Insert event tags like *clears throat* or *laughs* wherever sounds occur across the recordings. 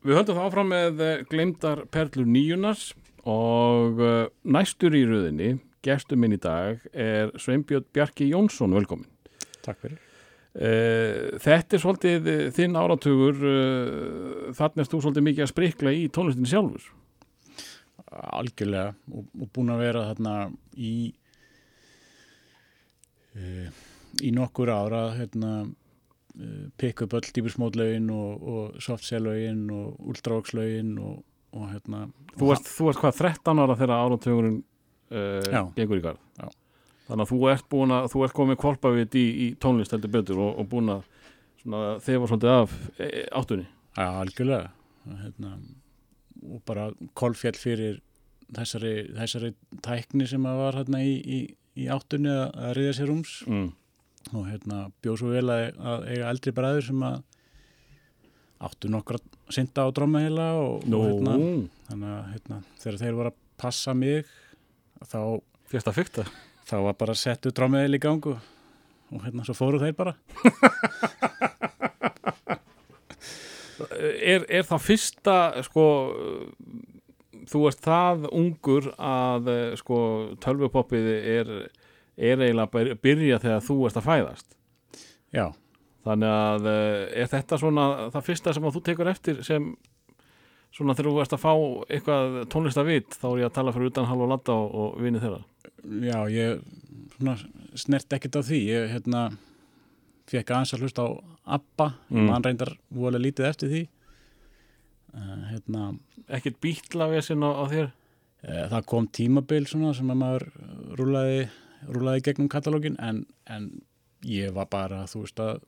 Við höldum það áfram með eh, gleymdar perlur nýjunars og uh, næstur í röðinni, gestur minn í dag, er Sveinbjörn Bjarki Jónsson, velkomin. Takk fyrir. Uh, þetta er svolítið eh, þinn áratugur, þannig erst þú svolítið mikið að sprikla í tónlistin sjálfur. Algjörlega og, og búin að vera þarna í í nokkur ára hérna pikk upp öll dýbursmódlaugin og, og softcell-laugin og ultravokslaugin og, og hérna Þú ert, þú ert hvað, 13 ára þegar áratugurinn Já. uh, gengur í garð. Já. Þannig að þú ert að, þú ert komið kvolpavit í, í tónlist heldur betur og, og búin að svona, þefa svolítið af e, áttunni. Já, algjörlega hérna, og bara kolfjall fyrir þessari, þessari tækni sem að var hérna í, í, í áttunni að, að riðja sér rúms Mm. Og hérna bjóð svo vel að, að eiga eldri bræður sem að áttu nokkra synda á drömmaheila og, Nú, og hérna, þannig að hérna, þegar þeir voru að passa mig þá, fyrst að fykta. þá var bara að setja drömmaheil í gang og, og hérna svo fóru þeir bara Er, er það fyrsta, sko, þú ert það ungur að, eh, sko, tölvupoppið er, er eiginlega að byrja þegar þú ert að fæðast. já, Þannig að eh, er þetta svona það fyrsta sem þú tekur eftir sem svona þegar þú ert að fá eitthvað tónlistavit, þá er ég að tala fyrir utan halv og latta og, og vinni þeirra. já, ég svona, snert ekkert á því ég hérna fekk aðeins að hlusta á ABBA Mm. mann reyndar voru lítið eftir því uh, hérna Ekkert bítlavesinn á, á þér? Eh, Það kom tímabil svona sem að maður rúlaði, rúlaði gegnum katalógin en, en ég var bara, þú veist að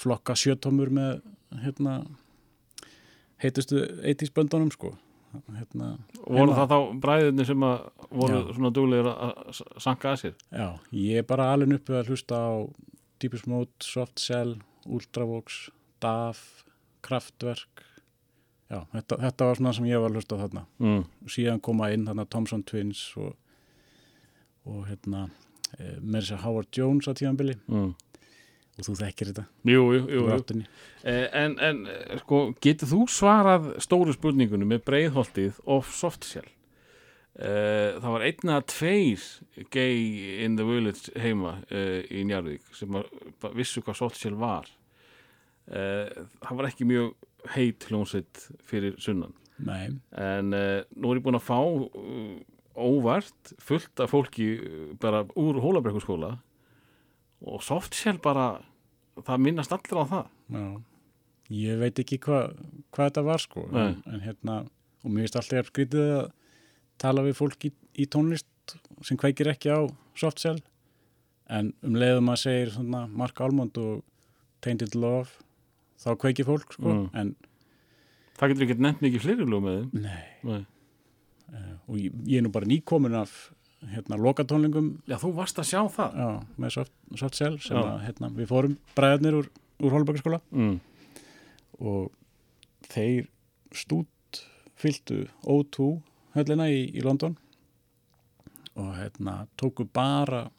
flokka sjötómur með hérna heitustu eitísböndunum sko hérna, Voru Heima. það þá bræðinni sem að voru Já. svona duglegir að sanka að sér? já, ég er bara alveg uppi að hlusta á Deepest Mode, Soft Cell, Ultravox DAF, Kraftwerk já, þetta, þetta var svona sem ég var að hlusta þarna Mm. síðan koma inn þarna Thompson Twins og, og hérna e, með þess að Howard Jones á tíðanbili Mm. og þú þekkir þetta Jú, jú, jú. Eh, En, en eh, sko, getur þú svarað stóru spurningunum með breiðholtið of soft shell? Eh, það var einn að tveir gay in the village heima í Njarðvík sem bara vissu hvað soft shell var. Það var ekki mjög heit hljómsveit fyrir sunnan. Nei, En nú er ég búin að fá óvart fullt af fólki uh, bara úr hólabrekkuskóla og soft shell bara, það minnast allir á það. já ég veit ekki hvað hva þetta var sko en, en hérna, og mér alltaf jafn skrítið að tala við fólk í, í tónlist sem kveikir ekki á Soft Cell en um leiðum að segir svona Mark Almond og Tainted Love þá kveikir fólk sko Mm. en Það getur ekki nefnt mikið fleiri lög með þeim. nei, Nei. Uh, og ég, ég er nú bara nýkomin af hérna lokatónlingum Já, þú varst að sjá það. já, með soft, soft Cell sem Já. að hérna, við fórum bræðarnir úr, úr Hólbækarskóla Mm. og þeir stút fylgtu O2 höllina í, í London og hérna tóku bara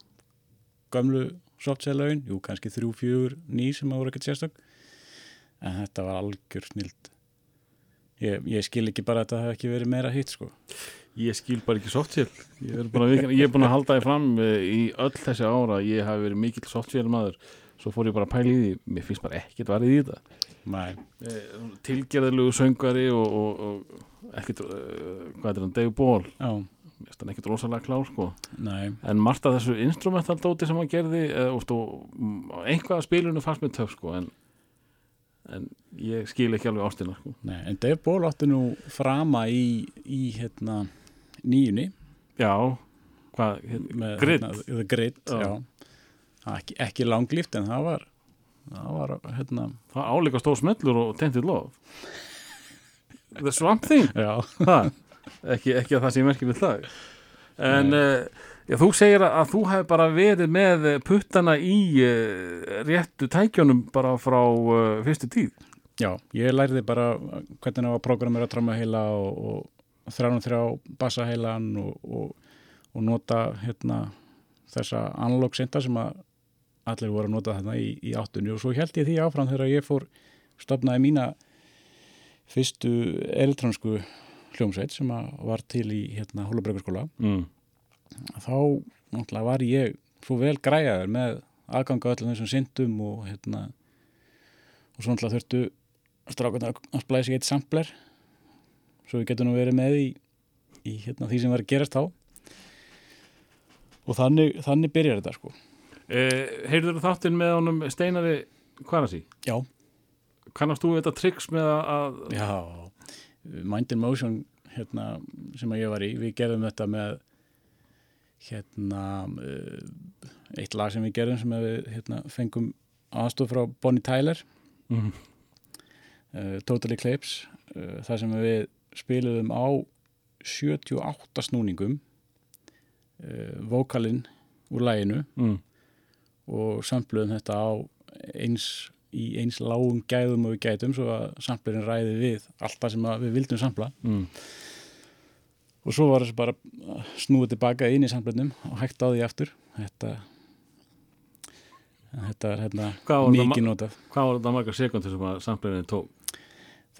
gömlu softcell-laugin, jú kannski þrjú, fjögur, ný sem að voru ekkert sérstök en þetta var algjör snild ég, ég skil ekki bara að þetta hef ekki verið meira hitt sko Ég skil bara ekki softshell. Ég er, ég búin að halda því fram eh, í öll þessi ára. Ég hafi verið mikill softshell maður. Svo fór ég bara að pæla í því. Mér finnst bara ekkert varðið í þetta. Nei, Eh, Tilgerðilegu söngari og, og, og ekkert, uh, hvað er hann, Dave Ball. já, Mér finnst hann ekkert rosalega klár, sko. nei En margt af þessu instrumentaldóti sem hann gerði, uh, og, og einhvað af spilinu fannst mér töf, sko. En, en ég skil ekki alveg ástina, sko. Nei, en Dave Ball átti nú frama í, í hérna nýjunni Já, hvað, hérna, með Grid. hérna, Grid Já. já. Það ekki, ekki langlíft en það var það var hérna það álíka stór smellur og tentir lof. The Swamp Thing. já, það, ekki, ekki að það sé merkilegt lag en uh, já, þú segir að, að þú hefur bara verið með eh, puttana í uh, réttu tækjónum bara frá uh, fyrstu tíð. Já, ég lærði bara hvernig það var programmera trommaheila og, og þrján og þrjá bassaheilan og, og, og nota hérna þessa analog synda sem að allir voru að nota þarna í, í áttunni. Og svo held ég því áfram þegar ég fór stopnaði mína fyrstu elektrónsku hljómsveit sem að var til í hérna Hólabrökkurskóla mm. Þá náttúrulega var ég svo vel græjaður með aðganga öllum þessum syndum og hérna og svo náttúrulega þurftu strákunar að splæsa í eitt sampler. Svo við getum nú verið með í, í hérna, því sem var að gerast þá. Og þannig, þannig byrjar þetta sko. Eh, Heyrður þú þáttinn með honum Steinari Kvarasi? Já, Kannast þú þetta triks með að já. Mind in Motion hérna, sem að ég var í, við gerðum þetta með hérna uh, eitt lag sem við gerðum sem við hérna, fengum aðstof frá Bonnie Tyler mm. uh, Totally Clips uh, þar sem við spiluðum á 78 snúningum uh, vokalinn úr læginu Mm. og sampluðum þetta á eins í eins lágum gæðum og við gætum svo að samplerinn ræði við allt það sem við vildum sampla Mm. og svo var þessu bara snúið tilbaka inn í samplernum og hægt á því aftur. Þetta þetta er hérna mikið notað. Hvað var þetta margar sekundur sem að samplirinn tók?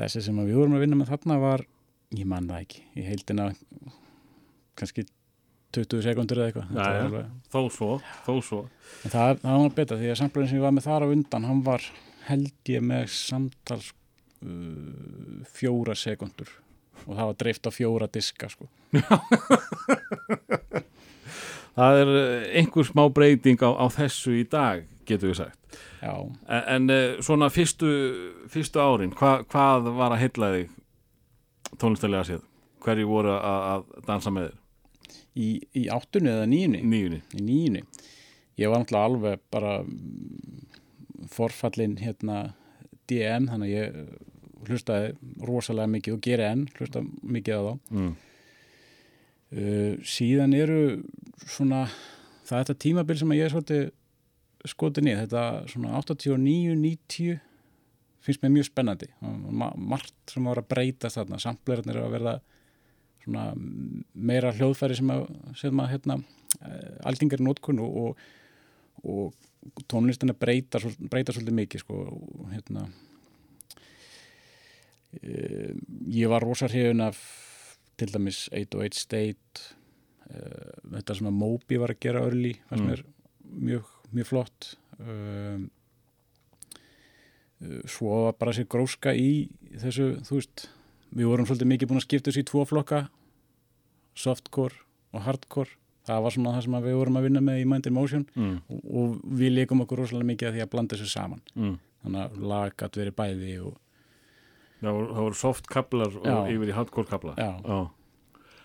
þessi sem að við vorum að vinna með þarna var ég man það ekki, í heildina kannski 20 sekundur eða eitthvað. Alveg- Þó svo, þó svo. En það, það var betra því að samplerinn sem ég var með þar á undan hann var held ég með samtals uh, fjóra sekundur og það var dreift á fjóra diska sko. *laughs* Það er eh, einhver smá breyting á, á þessu í dag, getur við sagt já, En, en eh, svona fyrstu, fyrstu árin, hva, hvað var að heilla þig tónlistalega séð? Hverju voru að, að dansa með þér? í, í áttunni eða nýjunni í nýjunni ég var náttúrulega alveg bara forfallin hérna DM þannig að ég hlustaði rosalega mikið og geri enn hlusta mikið á þá. Mm. uh, síðan eru svona það er þetta tímabil sem ég er svolítið skotið niður, þetta svona 89-90 finnst mér mjög spennandi. Ma margt sem var að breyta þarna, samplerinn eru að verða svona meira hljóðfæri sem að, sem að hérna, algengar nótkun og, og, og tónlistin að breyta, breyta svolítið mikið sko, og, hérna ég var rosa hrifun af til dæmis 808 State uh, þetta sem að Moby var að gera örli fannst Mm. mér mjög, mjög flott um, uh, svo var bara sér gróska í þessu, þú veist við vorum svolítið mikið búin að skipta þessu í tvo flokka softcore og hardcore það var svona það sem við vorum að vinna með í Mind in Motion Mm. og, og við leikum okkur rosalega mikið að því að blanda þessu saman Mm. þannig að lag gætt verið bæði og Það voru, það voru soft kablar og yfir í hardcore kabla Já.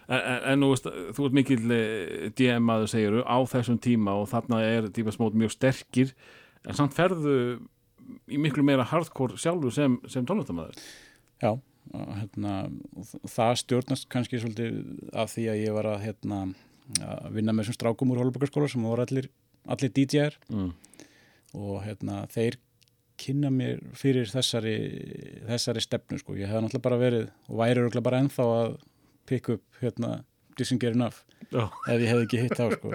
En, en, en nú veist, þú ert mikill eh, DM að þau segiru á þessum tíma og þarna er Dífas mót mjög sterkir. En samt ferðu í miklu meira hardcore sjálfu sem, sem tónlistamæður Já, og, hérna, það stjórnast kannski svolítið af því að ég var að, hérna, að vinna með þessum strákum úr Hólabökkarskóla sem voru allir, allir DJ-ar mm. og hérna, þeir kynna mér fyrir þessari, þessari stefnu sko. ég hef náttúrulega bara verið og væri örugglega bara ennþá að pick up hérna, Dissinger Enough Já. ef ég hef ekki hitt á sko.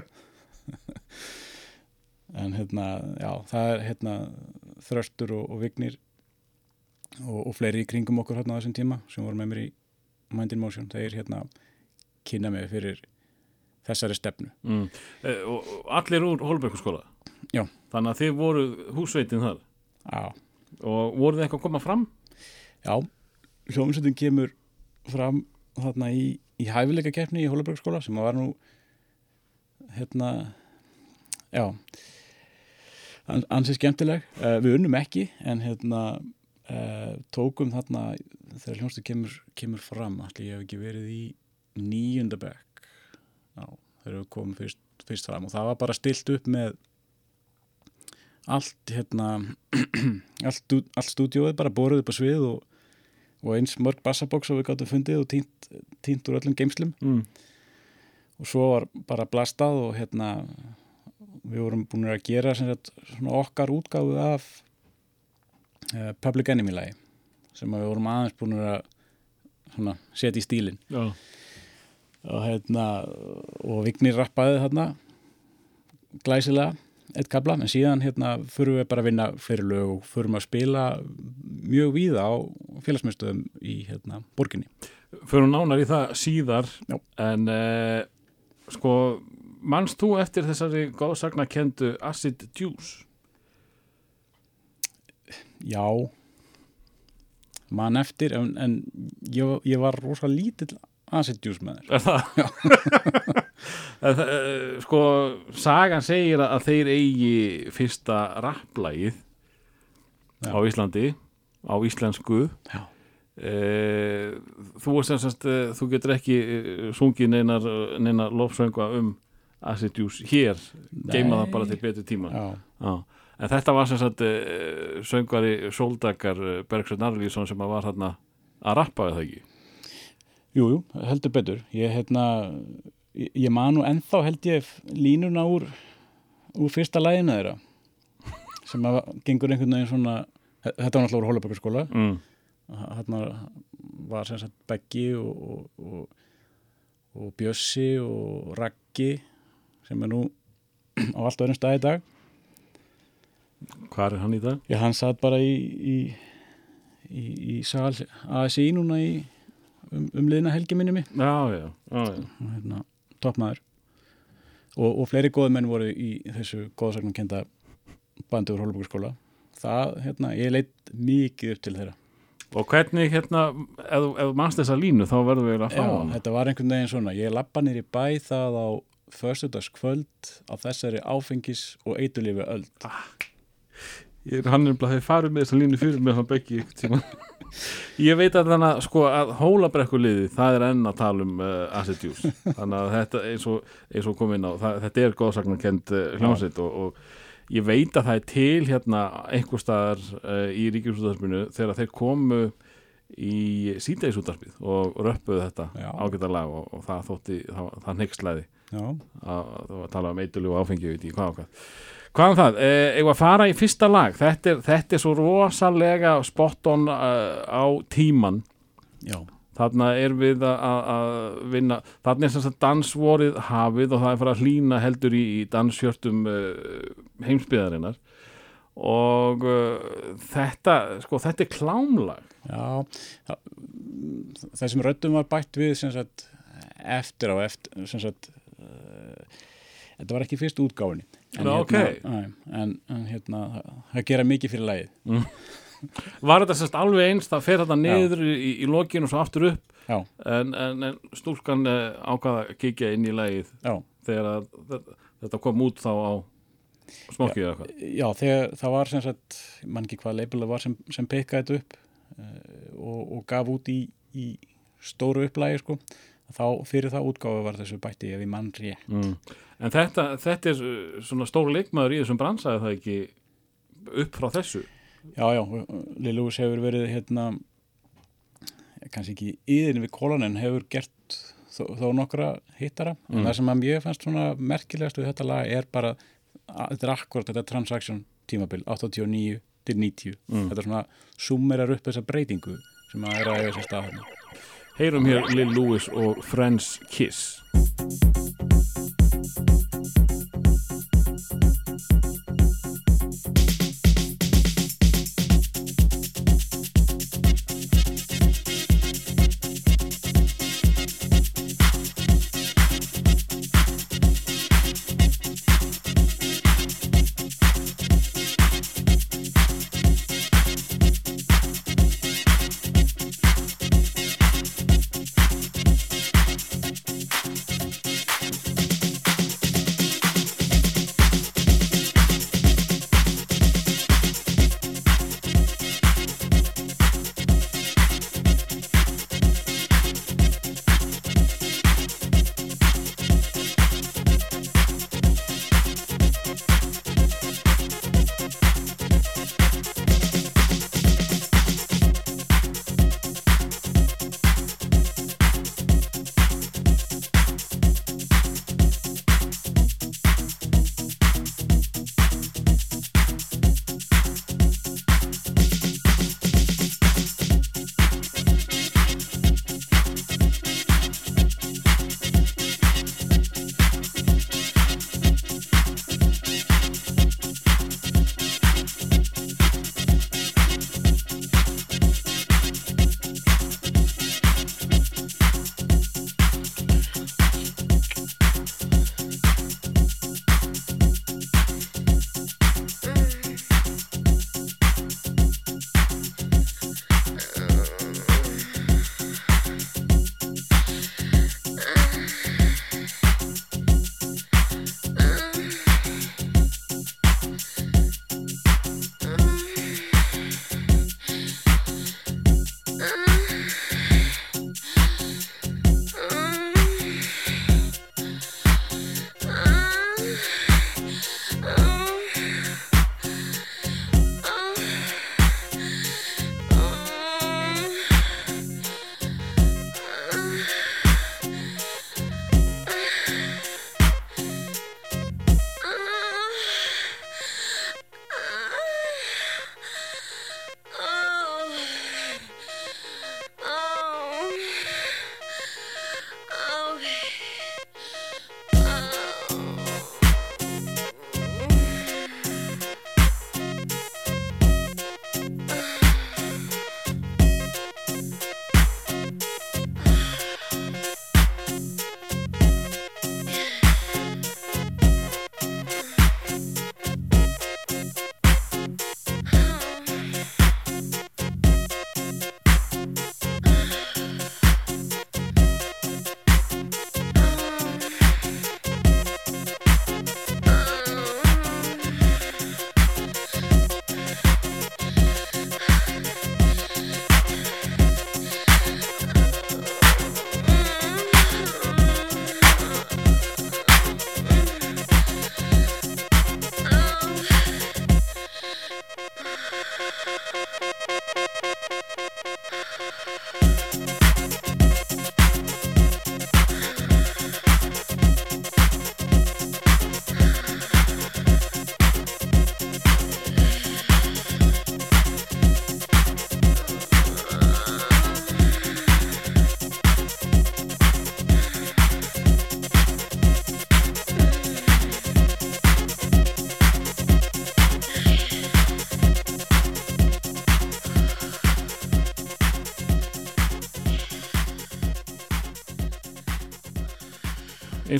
en hérna já, það er hérna þröstur og, og vignir og, og fleiri í kringum okkur hérna á þessum tíma sem voru með mér í Mind in Motion þeir hérna kynna mig fyrir þessari stefnu Mm. Eh, og, allir úr Hólbækurskóla Já. þannig að þið voru húsveitin þar Já, og voru þið eitthvað að koma fram? já. Hljómsveitin kemur fram þarna í, í hæfileika keppni í Hólabergskóla sem var nú hérna já. An, ansi skemmtileg. Uh, við unnum ekki en hérna uh, tókum þarna þegar hljómsveitin kemur, kemur fram allir ég hef ekki verið í níunda bekk. Þegar við komum fyrst, fyrst fram. Og það var bara stilt upp með allt hérna *clears throat* allt, allt stúdíóið bara boruð upp á svið og, og eins mörg bassabóks og við gáttum fundið og tínt, tínt úr öllum geimslum Mm. og svo var bara blastað og hérna við vorum búin að gera sagt, svona okkar útgáfu af uh, Public Enemy lagi sem við vorum aðeins búin að svona, setja í stílinn Já. og hérna og Vignir rappaði þarna glæsilega eitt kabla, en síðan hérna förum við bara að vinna fleiri lög og förum að spila mjög víða á félagsmyndstöðum í hérna borginni. Förum nánar í það síðar Já. en uh, sko manst þú eftir þessari góðsagna kendu Acid Juice? Já, mann eftir, en, en ég, ég var rosa lítill þér. Er *laughs* það, eh, sko, sagan segir að þeir eigi fyrsta rapplægið á Íslandi á íslensku. Já. Eh, þú, sagt, eh, þú getur ekki eh, sungið neinar, neinar lofsönga um Acid Juice hér, geima það bara til betur tíma. Já, Já. en þetta var sem sagt söngvari Sóldakar uh, Bergsveinn Arlísson sem var þarna að rappa við það ekki jú, jú, heldur betur. Ég, hérna, ég, ég man nú ennþá held ég línuna úr, úr fyrsta læginu þeirra sem að gengur einhvern veginn svona, þetta var náttúrulega úr Hólabökkarskóla mm. hérna var sem sagt Beggi og, og, og, og Bjössi og Raggi sem er nú *clears throat* á allt öðrum stað í dag Hvað er hann í dag? Já, hann satt bara í í, í, í sal ASI núna í um, um liðna helgi minni mig. Já, já, já, hérna, toppmaður. Og, og fleiri góði menn voru í þessu góðsagnum kenda bandi úr Hólabökkarskóla það, hérna, ég leitt mikið upp til þeirra. Og hvernig hérna, ef, þú- manst þessa línu þá verður við að fá Já, hann þetta var einhvern veginn svona. Ég lappa nýr í bæ það á föstudagskvöld á þessari áfengis og eitulífi öld Ég, hann er bara þegar farið með þessa línu fyrir mig hann beggi ykkur tíma ég veit að þannig að sko að hólabrekkuliði það er enn að tala um uh, acid juice. Þannig að þetta eins og, eins og kom inn á það, þetta er góðsagnarkend uh, hljómsveit og, og ég veit að það er til hérna einhver staðar uh, í ríkjumsútarpinu þegar þeir komu í síðdegisútarpið og röppuðu þetta Já. ágæta lag og, og það þótti það, það neykslæði Já, að að tala um eitulíu og áfengi og hvað Hvað um það? Eh, eigum að fara í fyrsta lag? Þetta er, þetta er svo rosalega spot on uh, á tíman já, þarna er við að- vinna. Þarna er sem sagt dansvorið hafið og það er fara að hlýna heldur í, í danshjörtum uh, heimsbyðarinnar og uh, þetta sko þetta er klámlag. Já. Það, þessum röddum var bætt við sem sagt eftir á eftir sem sagt uh, þetta var ekki fyrst útgáfinni en, Já, hérna, ok. næ, en, en hérna það, gera mikið fyrir lagið. Var þetta sérst alveg eins það fer þetta niður í, í lokinu og svo aftur upp. En, en, en stúlkan uh, ákvaða að kíkja inn í lagið já, þegar að þetta, þetta kom út þá á smokkið eða eitthvað? Já þegar það var sem sagt mann ekki hvað leipil það var sem, sem pekkaði þetta upp uh, og, og gaf út í, í stóru upplægi sko þá fyrir það útgáfi var þessu bætti ef ég mann rétt mm. en þetta, þetta er uh, svona stór leikmaður í þessum bransaði það ekki upp frá þessu Já, já, Lilús hefur verið hérna kannski ekki yðin við kólan en hefur gert þó, þó nokkra hittara Mm. en það sem að ég fannst svona merkilegast við þetta lag er bara, þetta er akkurat þetta transaction tímabil, 89 til 90, Mm. þetta svona summerar upp þessa breytingu sem að er að eiga sér hérna. Heyrum hér Lil Louis og Friends Kiss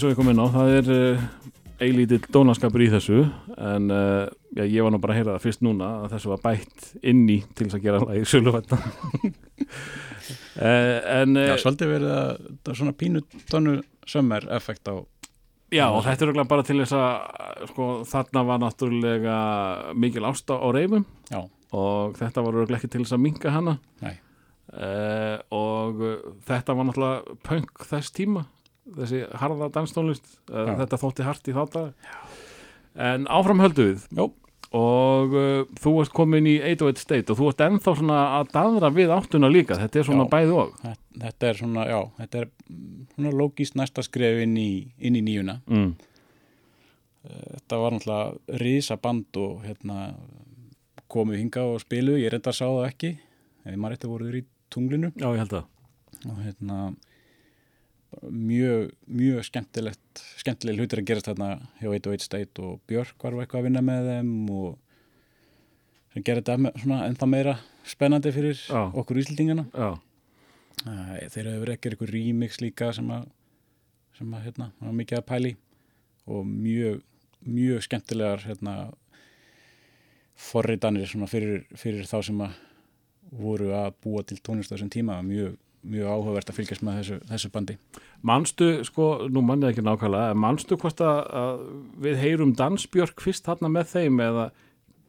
eins og ég kom inn á, það er uh, eilítill dónaskapur í þessu en uh, já, ég var nú bara að heyra það fyrst núna að þessu var bætt inn í til þess að gera lagi söluvætta uh, *laughs* en Já, svolítið verið að það er svona pínu tónu sömmer effekt á já, og þetta er bara til þess að sko, þarna var náttúrulega mikil ásta á reyfum Já. og þetta var ekki til þess að minka hana Nei. uh, og þetta var náttúrulega punk þess tíma þessi harða danstónlist uh, Já. þetta þótti hart í þátt en áfram höldu við Jó. og uh, þú ert komin í 808 State og þú ert ennþá svona að daðra við áttuna líka þetta er svona Já. bæði og Þetta- er svona, já, þetta er mm, svona lógist næsta skref inn í, inn í nýjuna. mm. Þetta var náttúrulega risa band og hérna komu hinga og spilu, ég reynda að sá það ekki, eða maður þetta voruður í tunglinu já ég held að og hérna mjög, mjög skemmtilegt, skemmtileg hlutir að gerast þarna hjá 101 State og Björk var eitthvað að vinna með þeim og sem gerir þetta ennþá meira spennandi fyrir Já. okkur íslendingana. Þeir hefur verið ekki eitthvað remix líka sem að, sem að hérna, mikið að pæli og mjög, mjög skemmtilegar hérna, forritanir fyrir, fyrir þá sem að voru að búa til tónlist á þessum tíma mjög, mjög áhugavert að fylgjast með þessu, þessu bandi. manstu sko, nú mann ég ekki nákvæmlega manstu hvort að, að við heyrum Dansbjörk fyrst þarna með þeim eða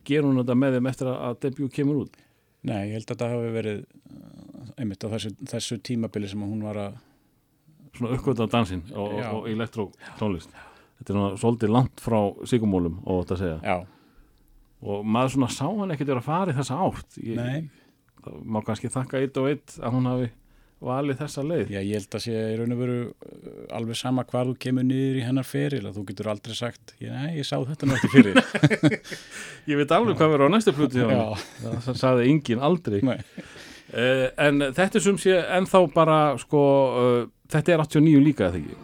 gerum þetta með þeim eftir að, debut kemur út? Nei, ég held að þetta hafi verið uh, einmitt á þessu, þessu tímabili sem hún var að svona uppgöta á dansinn og, og, og elektrótónlist þetta er svona svolítið langt frá sigumólum og þetta segja. Já, og maður svona sá hann ekkert vera að fara í þessa átt. Ég, nei, það má kannski þakka eitt og eitt að hún hafi valið þessa leið? Já, ég held að sé í raun og veru uh, alveg sama hvar þú kemur niður í hennar feril að þú getur aldrei sagt, nei, ég sá þetta ekki fyrir. *laughs* ég veit alveg hvað verður á næstu pluti Já, það sagði enginn aldrei. Nei, uh, en þetta er sem sé ennþá bara sko, uh, þetta er 89 líka eða ekki?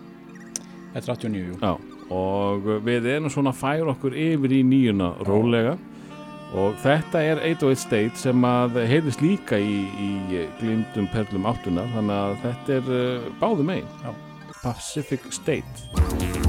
Þetta er 89, jú. Já, og við erum svona að færa okkur yfir í nýjuna rólega og þetta er 808 State sem að heyrðist líka í, í glimtum perlum áttuna þannig að þetta er uh, báðum einn. Pacific State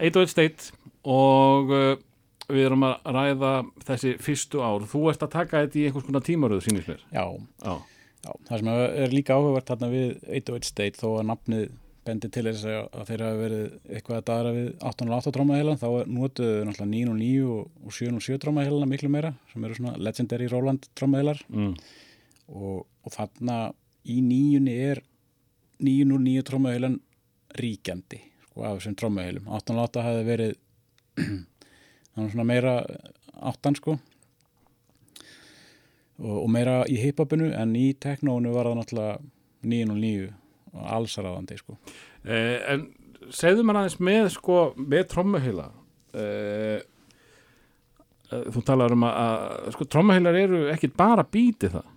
808 State og uh, við erum að ræða þessi fyrstu ár. Þú ert að taka þetta í einhvers konar tímaröðu, sínist mér. Já, Já, já, það sem er líka áhugavert þarna við 808 State þó að nafnið bendi til þess að að þeir hafa verið eitthvað að daðra við 808 trómahelan þá notuðu náttúrulega 909 og, og 707 trómahelana miklu meira sem eru svona legendary Roland trómahelar mm. og, og þarna í nýjunni er 909 trómahelan ríkjandi sko af þessum trómahelum 808 hafi verið *clears throat* þannig svona meira áttan sko. Og, og meira í hip-hopinu en í teknónu var það náttúrulega 909 og allsaraðandi sko. Eh, en segðu mér aðeins með sko, með trommuheila eh, eh, þú talar um að, að sko, trommuheilar eru ekkit bara bítið það.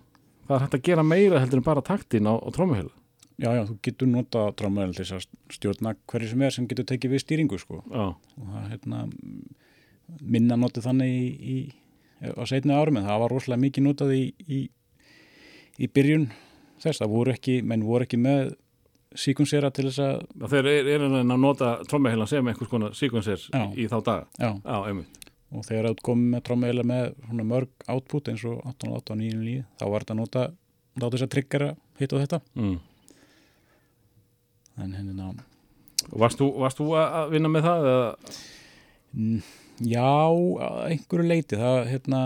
Það er hægt að gera meira heldur en bara taktin á, á trommuheila Já, já, þú getur nota trómahel til þess að stjórna hverju sem er sem getur tekið við stýringu sko. Já, og það hérna minna notið þannig í, í, á setni árum en það var rosalega mikið notað í, í, í byrjun þess, það voru ekki, menn voru ekki með síkunsera til þess að þeir eru er að nota trommuheilan sem einhvers konar Já. í, þá daga já, Já, einmitt. Og þegar þú komið með trómahela með mörg output eins og 1808 og 99 þá var þetta nota láta þess að tryggjara hitt og þetta. Mm. En hérna, Og Varst þú, varst þú að vinna með það? Eða? mm, já einhverju leiti, það hérna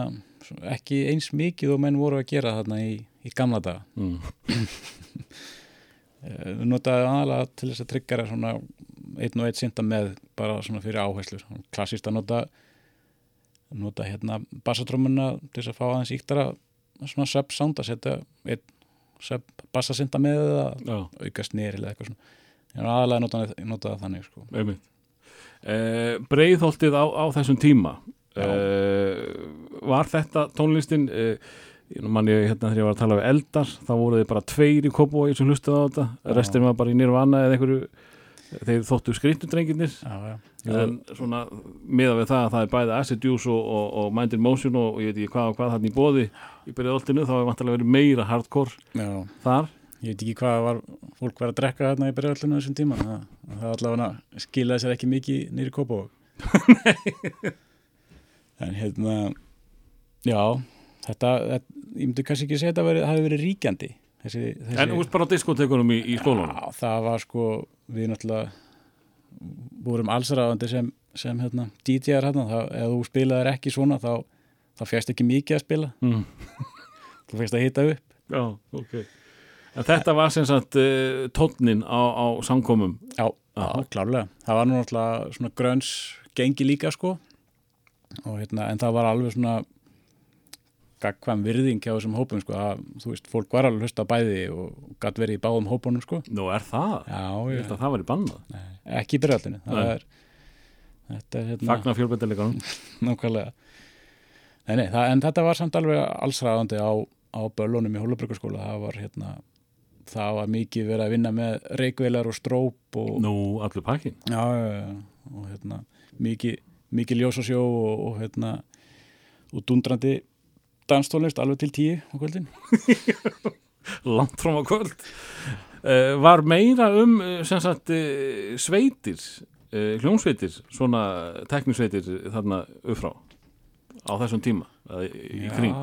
ekki eins mikið og menn voru að gera þarna í, í gamla daga Mm. *clears throat* Eh, notaði aðalega til þess að tryggjara svona einn og einn synda með bara svona fyrir áherslu klassist að nota nota hérna bassatrómuna til þess að fá aðeins íktara svona sub sound að setja einn sub bassasynda með eða auka snýri eða eitthvað svona ég er aðalega notaði, notaði þannig sko. eh, Breiðholtið á, á þessum tíma eh, Var þetta tónlistin eh, ég nú man ég hérna þegar ég var að tala við eldar þá voru þið bara tveir í Kópói sem hlustuði á þetta restin var bara í Nirvana eða einhverju þeir þóttu já. en svona miða við það að það er bæði Acid Juice og, og, og Mind in Motion og, og ég veit ekki hvað og hvað hann í bóði í byrjaðoltinu þá er vantilega verið meira hardcore já, þar ég veit ekki hvað var fólk var að drekka þarna í byrjarallinu þessum tíma það, það allavega skilaði sér ekki mikið nýri kópavog. *laughs* En hérna já, þetta, þetta ég myndi kannski ekki segja að þetta hafi verið ríkjandi þessi, þessi en úrst bara á diskotekunum í, í skólanum? Já, það var sko, við náttúrulega vorum allsraðandi sem, sem hérna, DJ-ar hérna, ef þú spilaðir ekki svona þá, þá fjast ekki mikið að spila. Mm. þú fjast að hita upp. Já, ok En þetta var sem sagt uh, tónnin á, á samkomum. Já, Já. klárlega. Það var nú náttúrulega svona gröns gengi líka sko. Og hérna, en það var alveg svona gagkvæm virðing hjá þessum hópum sko. Að, þú veist, fólk var alveg hlusta á bæði og gatt verið í báðum hópunum sko. Nú er það, Já, ég held að það var í bannað. Nei, ekki í byrjaldinu. Það er, þetta er hérna Fagna fjölbættileganum *laughs* nákvæmlega. Nei, nei, það, en þetta var samt alveg allsræðandi á, á böllunum í Hólabryggarskóla það var hérna það var mikið verið að vinna með reikvelar og stróp og, Nú, allur pakkin já, og hérna mikið, mikið ljós og og, hérna og dundrandi danstónlist alveg til tíu á kvöldin. *laughs* Langt frá á kvöld. Uh, Var meira um sem sagt uh, sveitir hljómsveitir, svona teknisveitir þarna upp frá á þessum tíma í kring.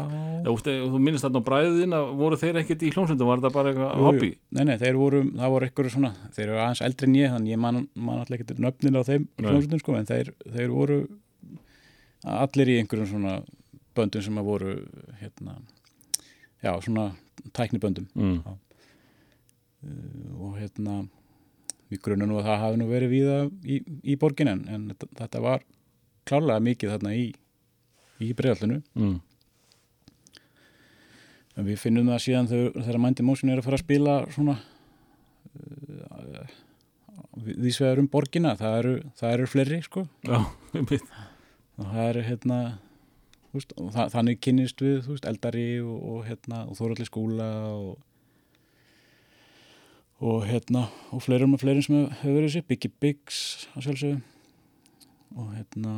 Þú, minnist þarna á bræðin að voru þeir ekkert í hljómsveitum, var þetta bara eitthvað hobby? Nei, nei, þeir voru, það voru ykkur svona, þeir eru aðeins eldri en ég, þannig ég man, man alltaf ekki nöfnin á þeim hljómsveitum sko, en þeir, þeir voru allir í einhverjum svona böndum sem að voru, hérna, já, svona tækniböndum. Mm. og hérna, við grunum nú að það hafi nú verið víða í, í borgin en, en þetta, þetta var klárlega mikið þarna í, í bregðallinu, Mm. við finnum það síðan þegar, þegar Mændi Mósin er að fara að spila svona uh, vísvegar um borgina. Það eru, það eru fleiri sko. Já, *laughs* og það eru hérna veist, það, þannig kynnist við veist, eldari og, og hérna og þóralli skúla og og hérna og fleirum og fleirum sem hefur verið sér Biggie Biggs og hérna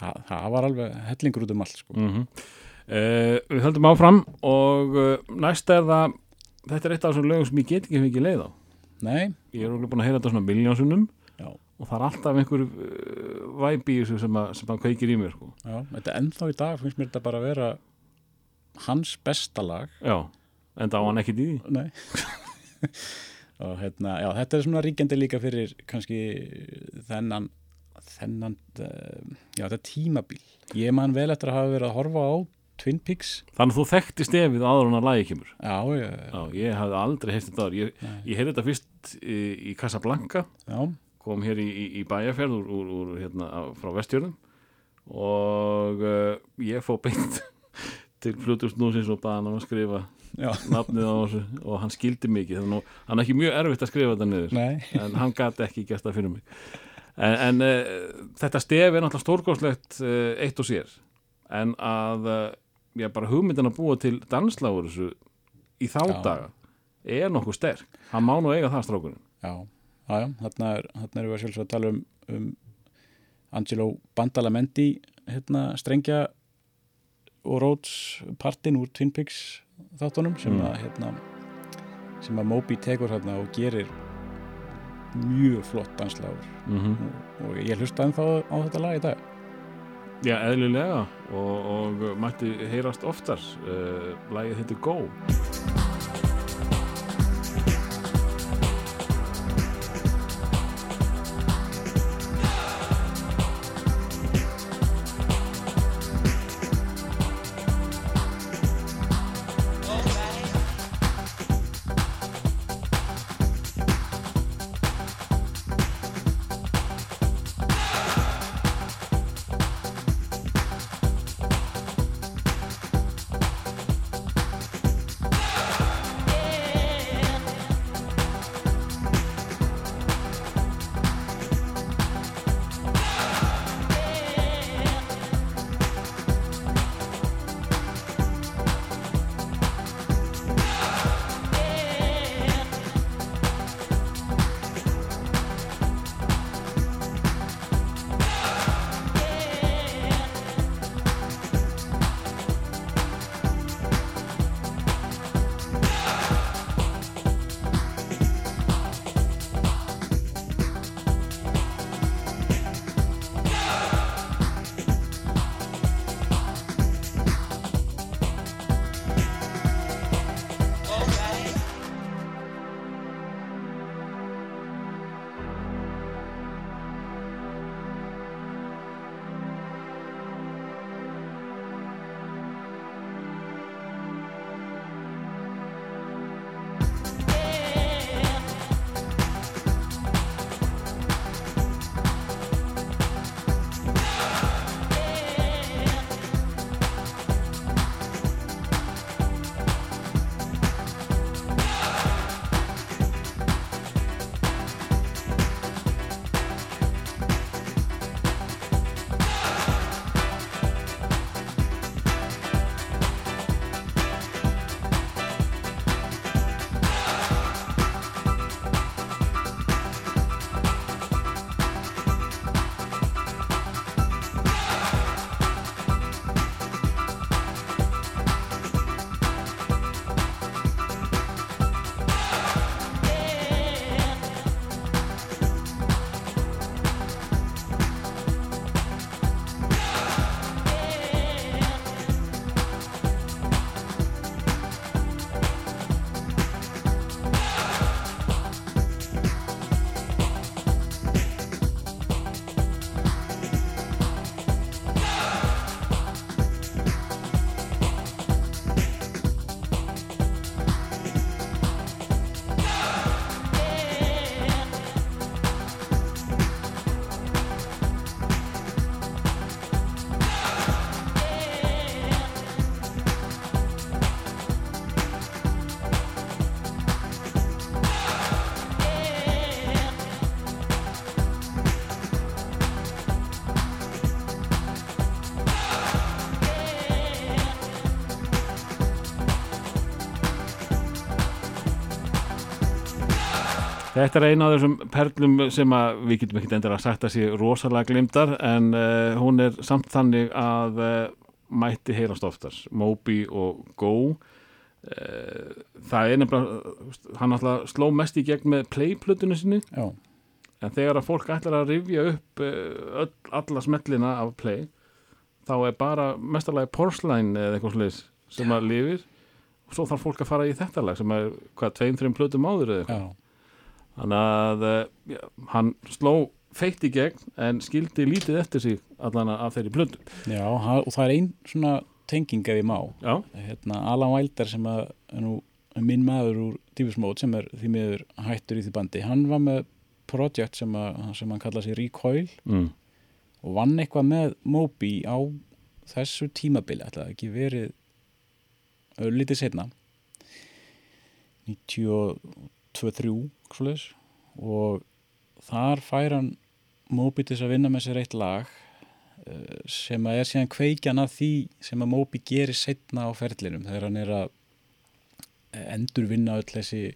það, það var alveg hellingur út um allt sko. Mm Við höldum áfram og uh, næst er það þetta er eitt af þessum lögum sem ég get ekki mikið leið á. Nei, ég er okkur búin að heyra þetta svona miljónsunum og það er alltaf einhver uh, væp í þessu sem að, sem að kveikir í mér sko. já þetta ennþá í dag finnst mér þetta bara að vera hans besta lag. Já, en það á hann ekkit í því. Nei. *laughs* Og hérna, já, þetta er svona ríkjandi líka fyrir kannski þennan þennan, uh, já, þetta er tímabil. Ég man vel eftir að hafa verið að horfa á Twin Peaks. Þannig að þú þekkti stefið áður en að lagi kemur? Já, ég, já, ég hafði aldrei heist þetta áður. Ég, ég heyrði þetta fyrst í, í Casablanca. Já, kom hér í, í, í bæjarferð úr, úr, úr hérna, frá vestjörnum og uh, ég fó beint *laughs* til flutustnúsins og baða hann um að skrifa já, nafnið á þessu. Og hann skildi mikið þannig að hann er ekki mjög erfitt að skrifa þetta niður. Nei. En hann gæti ekki það fyrir mig en, en uh, þetta stef er náttúrulega stórgóðslegt uh, eitt og sér. En að uh, já, bara hugmyndin að búa til dansláður þessu í þá Já. daga er nokkuð sterk. Hann má nú eiga það strákurinn. Já, já, já, þarna, er, þarna erum við sjálfsög að tala um, um Angelo Bandalamenti hérna strengja og Rhodes partin úr Twin Peaks þáttunum sem Mm. að hérna sem að Moby tekur hérna og gerir mjög flott dansláður mm og, og ég hlusta ennþá á þetta lag í dag. Já, eðlilega. Og, og mætti heyrast oftar. Uh, lagið heitir Go Þetta er eina af þessum perlum sem við getum ekkert endur að sagt að sé rosalega glimtar en uh, hún er samt þannig að uh, mætti heyrast oftar. Moby og Go uh, það er nefnilega hann alltaf sló mest í gegn með playplötunni sinni. Já, en þegar að fólk ætlar að rifja upp öll, alla smellina af play þá er bara mestarlagi Porcelain eða eitthvað sliðis sem að lifir. Og svo þarf fólk að fara í þetta lag sem er hvað, tveim, þreim plötum áður eða eitthvað? Já, þannig að uh, já, hann sló feitt í gegn en skildi lítið eftir sig allan af þeirri plötum já og það er ein svona tenging ef ég má. Já, hérna, Alan Wilder sem að er nú minn maður úr Mode sem er því miður hættur í því bandi hann var með projekt sem, að, sem hann kallaði sig Recoil. Mm. og vann eitthvað með Moby á þessu tímabili ætlaði það ekki verið öllítið setna 92-3 svoleiðis. og þar fær hann Moby til að vinna með sér eitt lag eh, sem að er síðan kveikjan af því sem að Moby gerir setna á ferlinum þegar hann er að endur vinna öll þessi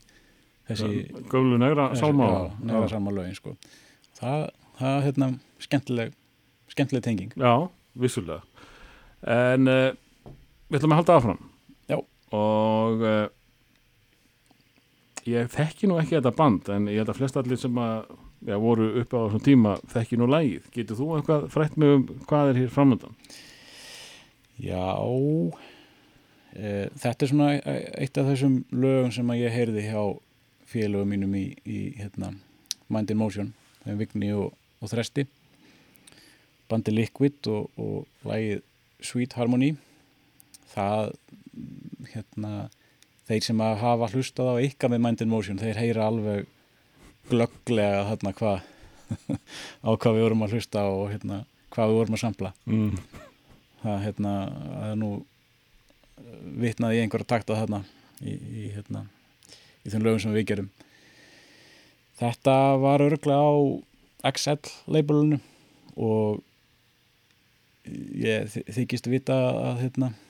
þessi gömlu negra sálma já, negra sálma lögin sko. það, það er hérna skemmtileg skemmtileg tenging Já, vissulega En uh, við ætlum að halda áfram Já. Og uh, ég þekki nú ekki þetta band en ég held að flest allir sem að já, voru uppi á þessum tíma þekki nú lægið Getur þú eitthvað frætt mig um hvað er hér framöndan? Já e, þetta er svona eitt af þessum lögum sem að ég heyrði hjá félögum mínum í, í hérna, Mind in Motion þeim Vigni og, og Þresti. Bandi Liquid og, og lagið Sweet Harmony. Það hérna þeir sem að hafa hlustað á ykkar með Mind in Motion þeir heyra alveg glögglega þarna hvað *laughs* á hvað við vorum að hlusta og hérna, hvað við vorum að sampla Mm. það, hérna, það er nú vitnaði í einhverja takta þarna í, í, hérna, í þeim lögum sem við gerum þetta var örglega á XL labelinu og ég þy- þykist vita að hérna, eh,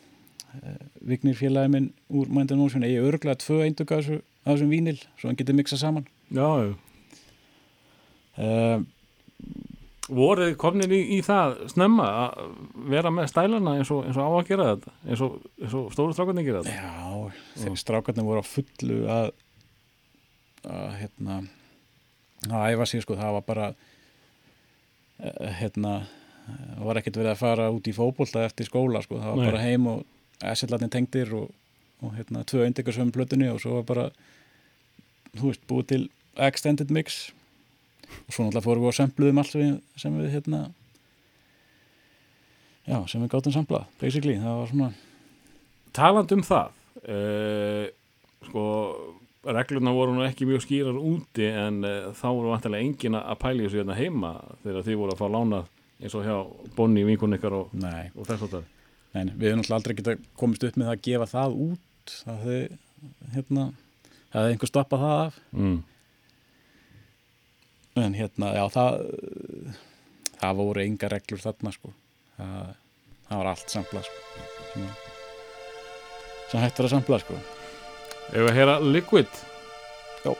Vignir félagi minn úr and Motion eigi örglega tvö eindug af þessu- af þessum vínil svo hann getur miksað saman. Já, uh, Voruð komnir í, í það snemma að vera með stælana eins og, eins og á að gera þetta eins og, eins og stóru strákarnir gera þetta. Já, þegar strákarnir voru á fullu að, að hérna að æfa sig sko, það var bara eh, hérna var ekkert verið að fara út í fótbolta eftir skóla sko, það var Nei. bara heim og essillatni tengdir og, og hérna tvö eindikarsöfum plötunni og svo var bara þú veist, búið til extended mix. Og svo náttúrulega fórum við að sempluðum allt sem við, sem við hérna já, sem við gátum samplað basically, það var svona Taland um það uh, sko reglurna voru nú ekki mjög skýrar úti en uh, þá voru vantilega engin að pæla í þessu hérna heima þegar þið voru að fá lánað eins og hjá Bonni, vinkun ykkar og, og þess að það Nei, við hefum náttúrulega aldrei geta komist upp með að gefa það út. Það hefði, hérna, hefði einhver stoppað það af. Mm. en hérna, já, það það voru enga reglur þarna sko. Það, það var allt samplað sko. Sem, að- sem hægt var að sampla sko. Ef við að heyra Liquid? Já.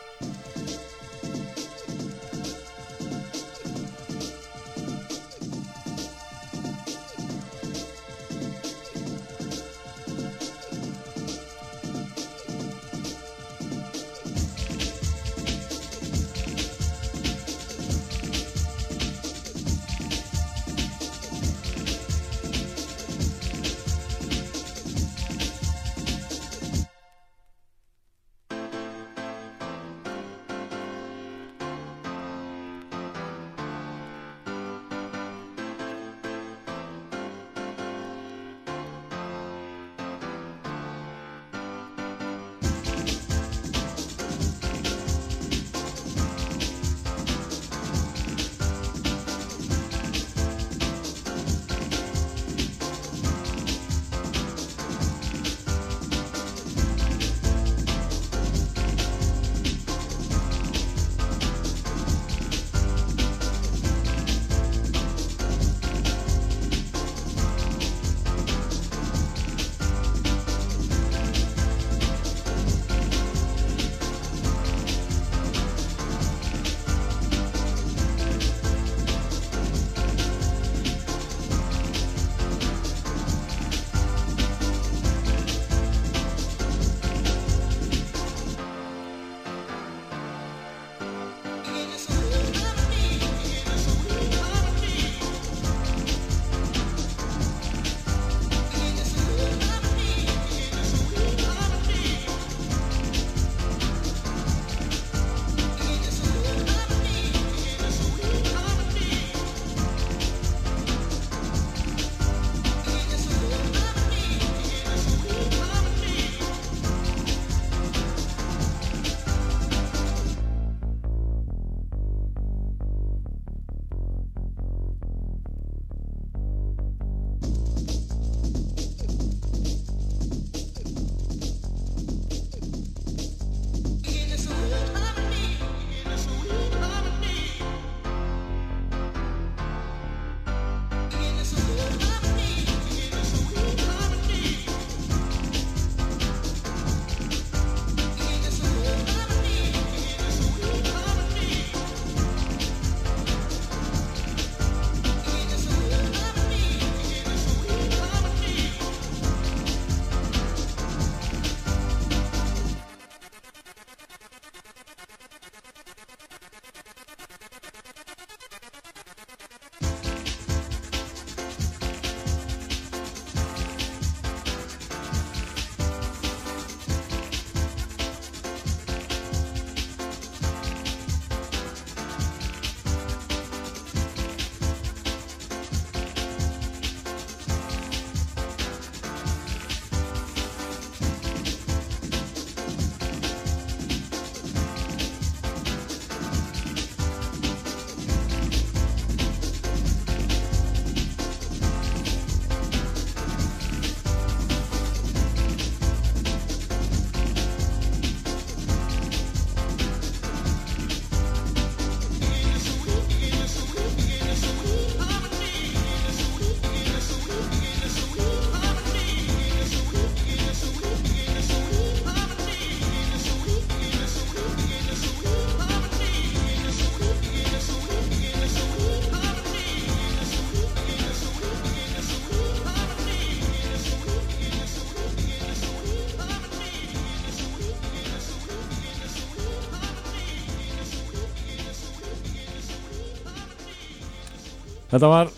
Þetta var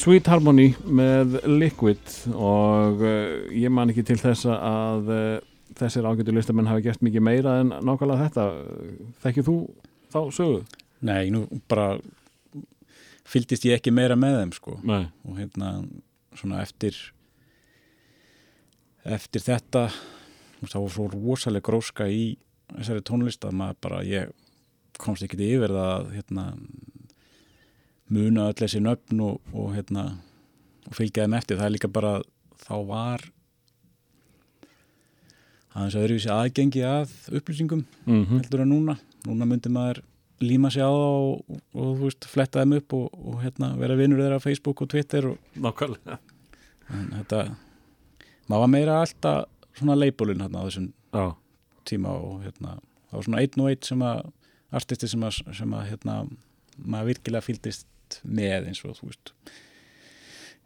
Sweet Harmony með Liquid og uh, ég man ekki til þess að uh, þessir ágættu listamenn hafi gert mikið meira en nákvæmlega þetta. Þekkið þú þá sögu? Nei, nú bara fyldist ég ekki meira með þeim sko. Nei, og hérna svona eftir eftir þetta það var svo rosalega gróska í þessari tónlist að maður bara ég komst ekki yfir það að hérna muna öll þessi nöfn og, og hérna og fylgja þeim eftir, það er líka bara þá var aðeins öðruvísi aðgengi að upplýsingum mm heldur en núna. Núna myndi maður líma sig á það og, og, þú veist, fletta þeim upp og, og hérna, vera vinnur þeirra á Facebook og Twitter og nákvæmlega. En þetta maður var meira alltaf svona leipulinn hérna á þessum Já, tíma og hérna, það var svona einn og einn sem að artisti sem að, sem að hérna, maður virkilega fylgdist með eins og þú veist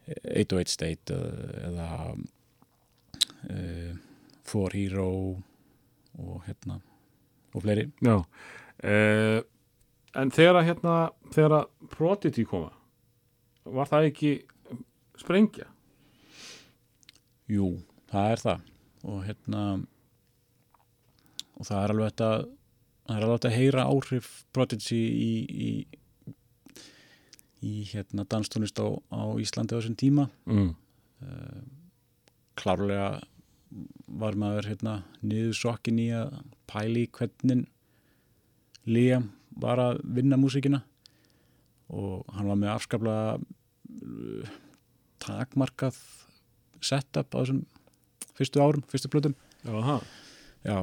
808 State eða, eða uh, For Hero og hérna og fleiri já uh, En þegar að hérna þegar að Prodigy koma var það ekki sprengja? Jú, það er það og hérna og það er alveg þetta það er alveg þetta að heyra áhrif Prodigy í í, í hérna danstónlist á, á Íslandi á þessum tíma. Mm. klárlega var maður hérna niður sokkin í að pæli hvernig Liam var að vinna músíkina. Og hann var með afskaplega uh, takmarkað setup á þessum fyrstu árum, fyrstu plötum. Það Já,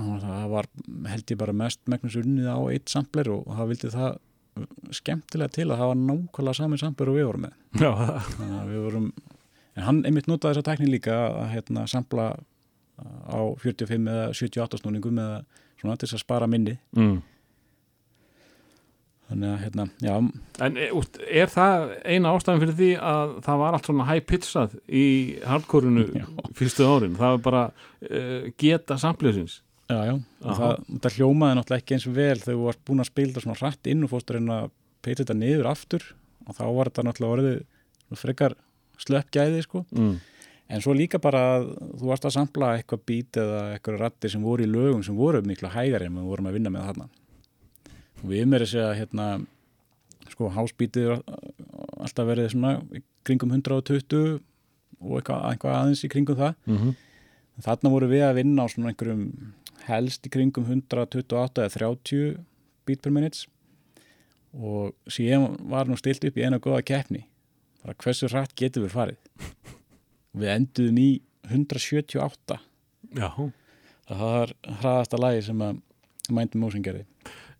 það var held ég bara mest megnus unnið á eitt sampler og það vildi það skemmtilega til að var nákvæmlega sami sampler og við vorum með. Við vorum en hann einmitt notaði þessa tækni líka að hérna sampla á 45 eða 78 snúningum eða svona til þess að spara minni. Mm. þannig að hérna, já, En e, er það eina ástæðan fyrir því að það var allt svona high pitchað í hardcore-unu Já. fyrstu árin, það var bara uh, geta sampliðsins já, já það, það hljómaði náttúrulega ekki eins vel þegar þú varst búin að spila þetta svona hratt inn og fórst að reyna að peita þetta niður aftur og þá var þetta náttúrulega orðið frekar slöppgæði sko mm. En svo líka bara að þú varst að sampla eitthvað bít eða eitthvað rattir sem voru í lögum sem voru miklu hægari en við vorum að vinna með þarna. Og við með þessi að hérna, sko, hásbítið alltaf verið svona kringum 120 og eitthvað, eitthvað aðeins í kringum það. Mm -hmm. Þarna voru við að vinna á svona einhverjum helst í kringum 128 eða 30 beat per minutes. Og síðan var nú stilt upp í eina góða keppni. Bara hversu hratt getur við farið? Við enduðum í 178 Já, það var hraðasta lagi sem að Motion gerði.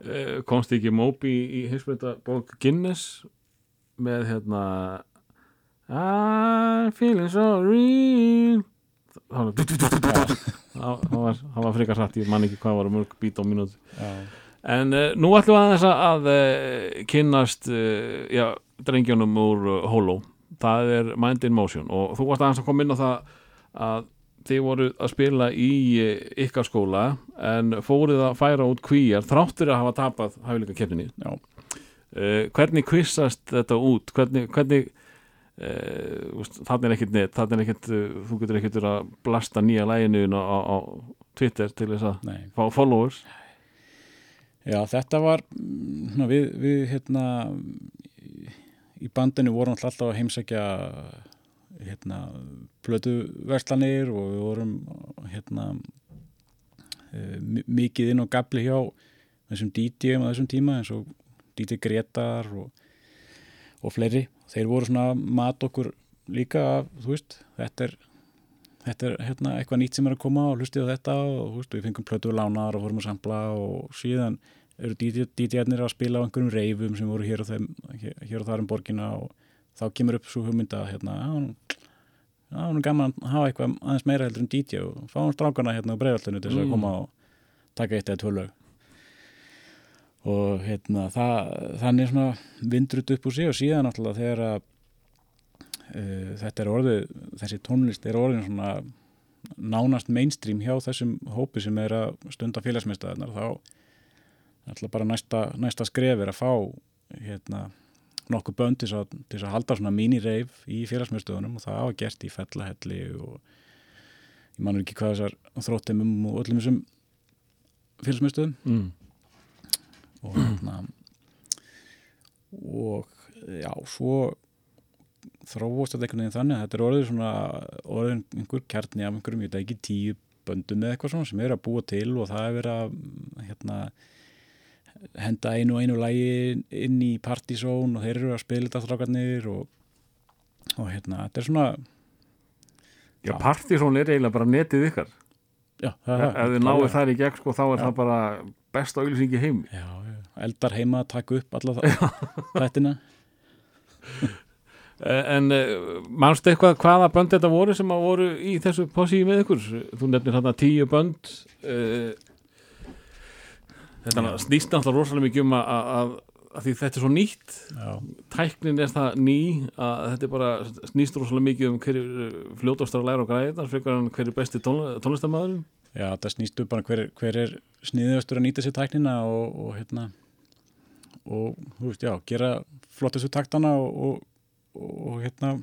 Uh, komst ekki Moby í hinsveita bók Guinness með hérna I'm feeling so real það var var, frekar hratt, ég man ekki hvað var mörg bít á mínúti En uh, nú ætlum við aðeins að, að uh, kynnast uh, já, drengjónum úr Holo. Það er Mind in Motion og þú varst aðeins að koma inn á það að þið voru að spila í ykkar skóla en fóruð að færa út kvíjar þráttur að hafa tapað hæfileika. Uh, hvernig kvissast þetta út? Hvernig, hvernig uh, úst, þannig er ekkert net, þannig er ekkert, uh, þú getur ekkert að blasta nýja læginu á, á, á Twitter til þess að nei fá followers. Já, þetta var mm, svona, við, við hérna í- bandinu vorum alltaf að heimsækja hérna plötuverslanir og við vorum hérna eh, mi- mikið inn á gabli hjá þessum DJ-um á þessum tíma eins og DJ Gretar og, og fleiri. Þeir voru svona mat okkur líka af, þú veist, þetta er þetta er hérna, eitthvað nýtt sem er að koma og hlustið á þetta og þú veist, við fengum plötu lánar og fórum að sampla og síðan eru DJ-arnir að spila á einhverjum reifum sem voru hér og, þeim, hér, og þar um borgina og þá kemur upp svo hugmynda hérna, já, nú er gaman að hafa eitthvað aðeins meira heldur en DJ og fáum strákana hérna á breiðallinu til þess að Mm. koma og taka eitt eða tvö lög og hérna það, þannig svona vindrut upp úr sig og síðan náttúrulega þegar að uh, þetta er orðið, þessi tónlist er orðin svona nánast mainstream hjá þessum hópi sem er að stunda félagsmyndstöðarnar þá náttúrulega bara næsta, næsta skref er að fá hérna nokkuð bönd til þess að, halda svona mini-reif í félagsmyndstöðunum og það var gert í fellahelli og ég manur ekki hvað þessar þróttimum og öllum þessum félagsmyndstöðum mm. Og hérna og já, svo þróast þetta einhvern veginn þannig að þetta er orðið svona orðin einhver kjarni af einhverjum, ég veit ekki tíu böndum eða eitthvað svona sem er að búa til og það er verið að hérna henda einu og einu lægi inn í partysón og þeir eru að spila þetta þrákarnir og, og hérna, þetta er svona Já, Já. Partizón er eiginlega bara netið ykkar. Já, það, Ef þið náðu þær í gegn sko, þá er það bara besta auglýsingi heim já, já, eldar heima að taka upp alla það, þettina *laughs* En uh, mannstu eitthvað hvaða bönd þetta voru sem að voru í þessu posíi með ykkur? Þú nefnir þarna tíu bönd uh, Þetta snýst náttúrulega rosalega mikið um að því þetta er svo nýtt. Já, tæknin er það ný að þetta er bara snýst rosalega mikið um hverju fljótastar að læra og græða frekar en hverju besti tónl tónlistamæðurinn já, það snýst upp bara hver, hver er sniðustur að nýta sér tæknina og, og hérna og, þú veist, já, gera flottustu taktana og, og, og hérna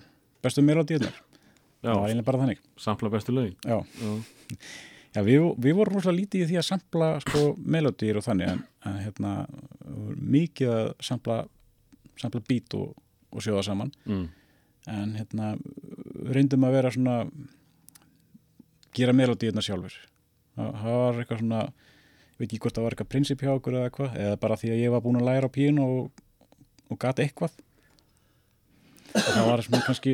bestu melodíunar það var Já, eiginlega bara þannig. Sampla bestu lögin. Já, Já, já við, við vorum rosalega lítið í því að sampla sko melodíur og þannig en, en hérna mikið að sampla sampla beat og, og sjóða saman. Mm. en hérna reyndum að vera svona gera melodíuna sjálfur það var eitthvað svona ég veit ekki hvort það var eitthvað prinsip hjá okkur eða eitthvað eða bara því að ég var búin að læra á pínu og, og gat eitthvað. Það var svona kannski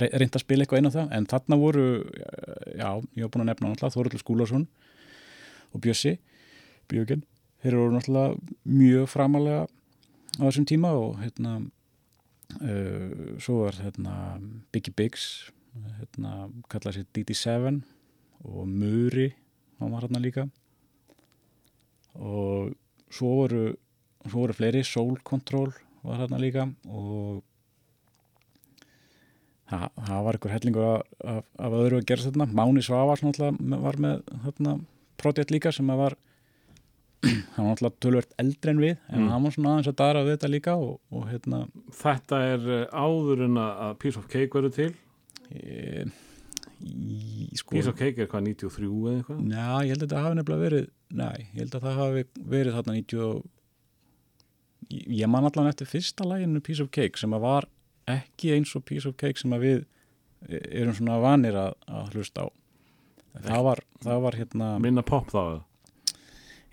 re- reynt að spila eitthvað inn á það en þarna voru já, ég var búin að nefna náttúrulega Þoruldur Skúlason og Bjössi Bjögin, þeir eru náttúrulega mjög framalega á þessum tíma og hérna uh, svo var hérna Biggie Biggs hérna kallaði sér DD7 og Muri hann var hérna líka. Og svo voru svo voru fleiri, Soul Control var hérna líka og það, það var einhver hellingur af, af, af öðru að gera þetta Máni Svavars náttúrulega var með hérna, projekt líka sem að var *clears throat* hann var náttúrulega tölvert eldri en við en Mm. hann var svona aðeins að dara við þetta líka og, og hérna Þetta er uh, áður en að Piece of Cake verður til? E, í, sko, Piece of Cake er hvað 93 eða eitthvað? Já, ég held að þetta hafi nefnilega verið Nei, ég held að það hafi verið þarna 90 og- Ég ég man allan eftir fyrsta læginu Piece of Cake sem að var ekki eins og Piece of Cake sem að við erum svona vanir að, að hlusta á. Það var, það var hérna Minna pop þá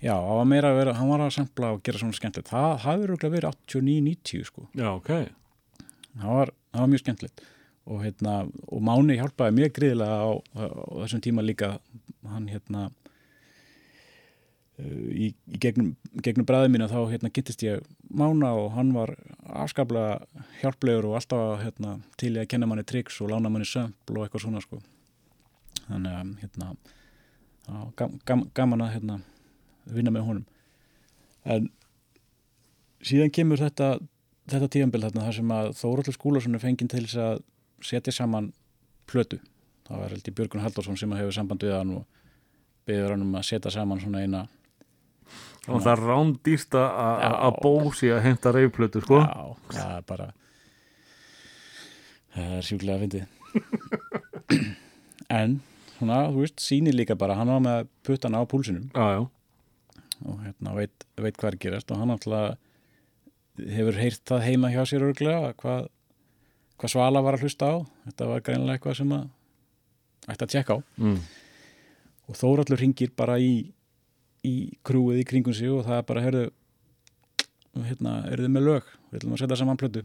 já, það var meira að vera, hann var að sampla og gera svona skemmtilegt, það hafi örugglega verið 89-90 sko, Já, ok. Það var, það var mjög skemmtilegt. Og hérna, og Máni hjálpaði mjög gríðilega á, á, á þessum tíma líka. Hann hérna í, í gegnum, gegnum bræði mína þá hérna kynntist ég Mána og hann var afskaplega hjálplegur og alltaf hérna, til í að kenna manni triks og lána manni sömpl og eitthvað svona sko. Þannig að hérna gam, gam, gaman að hérna vinna með honum. En síðan kemur þetta þetta tíðanbild þarna þar sem að Þóraldur Skúlason er fenginn til þess að setja saman plötu. Það var held í Björgun Halldórsson sem hefur samband við hann og beður hann um að setja saman svona eina Og það er rándýrt að- að að bósi að henta reyfplötu, sko. Já, það er bara það er sjúklega fyndið. *clears throat* En svona, þú veist, sýnir líka bara hann var með puttana á púlsinum. Já, já, og hérna veit, veit hvað er að gerast og hann alltaf hefur heyrt það heima hjá sér örglega hvað, hvað Svala var að hlusta á. Þetta var greinilega eitthvað sem að ætti að tjekka á. Mm. og Þórallur ringir bara í í krúið í kringum sig og það er bara, heyrðu hérna, eru þið með lög við ætlum að setja saman plötu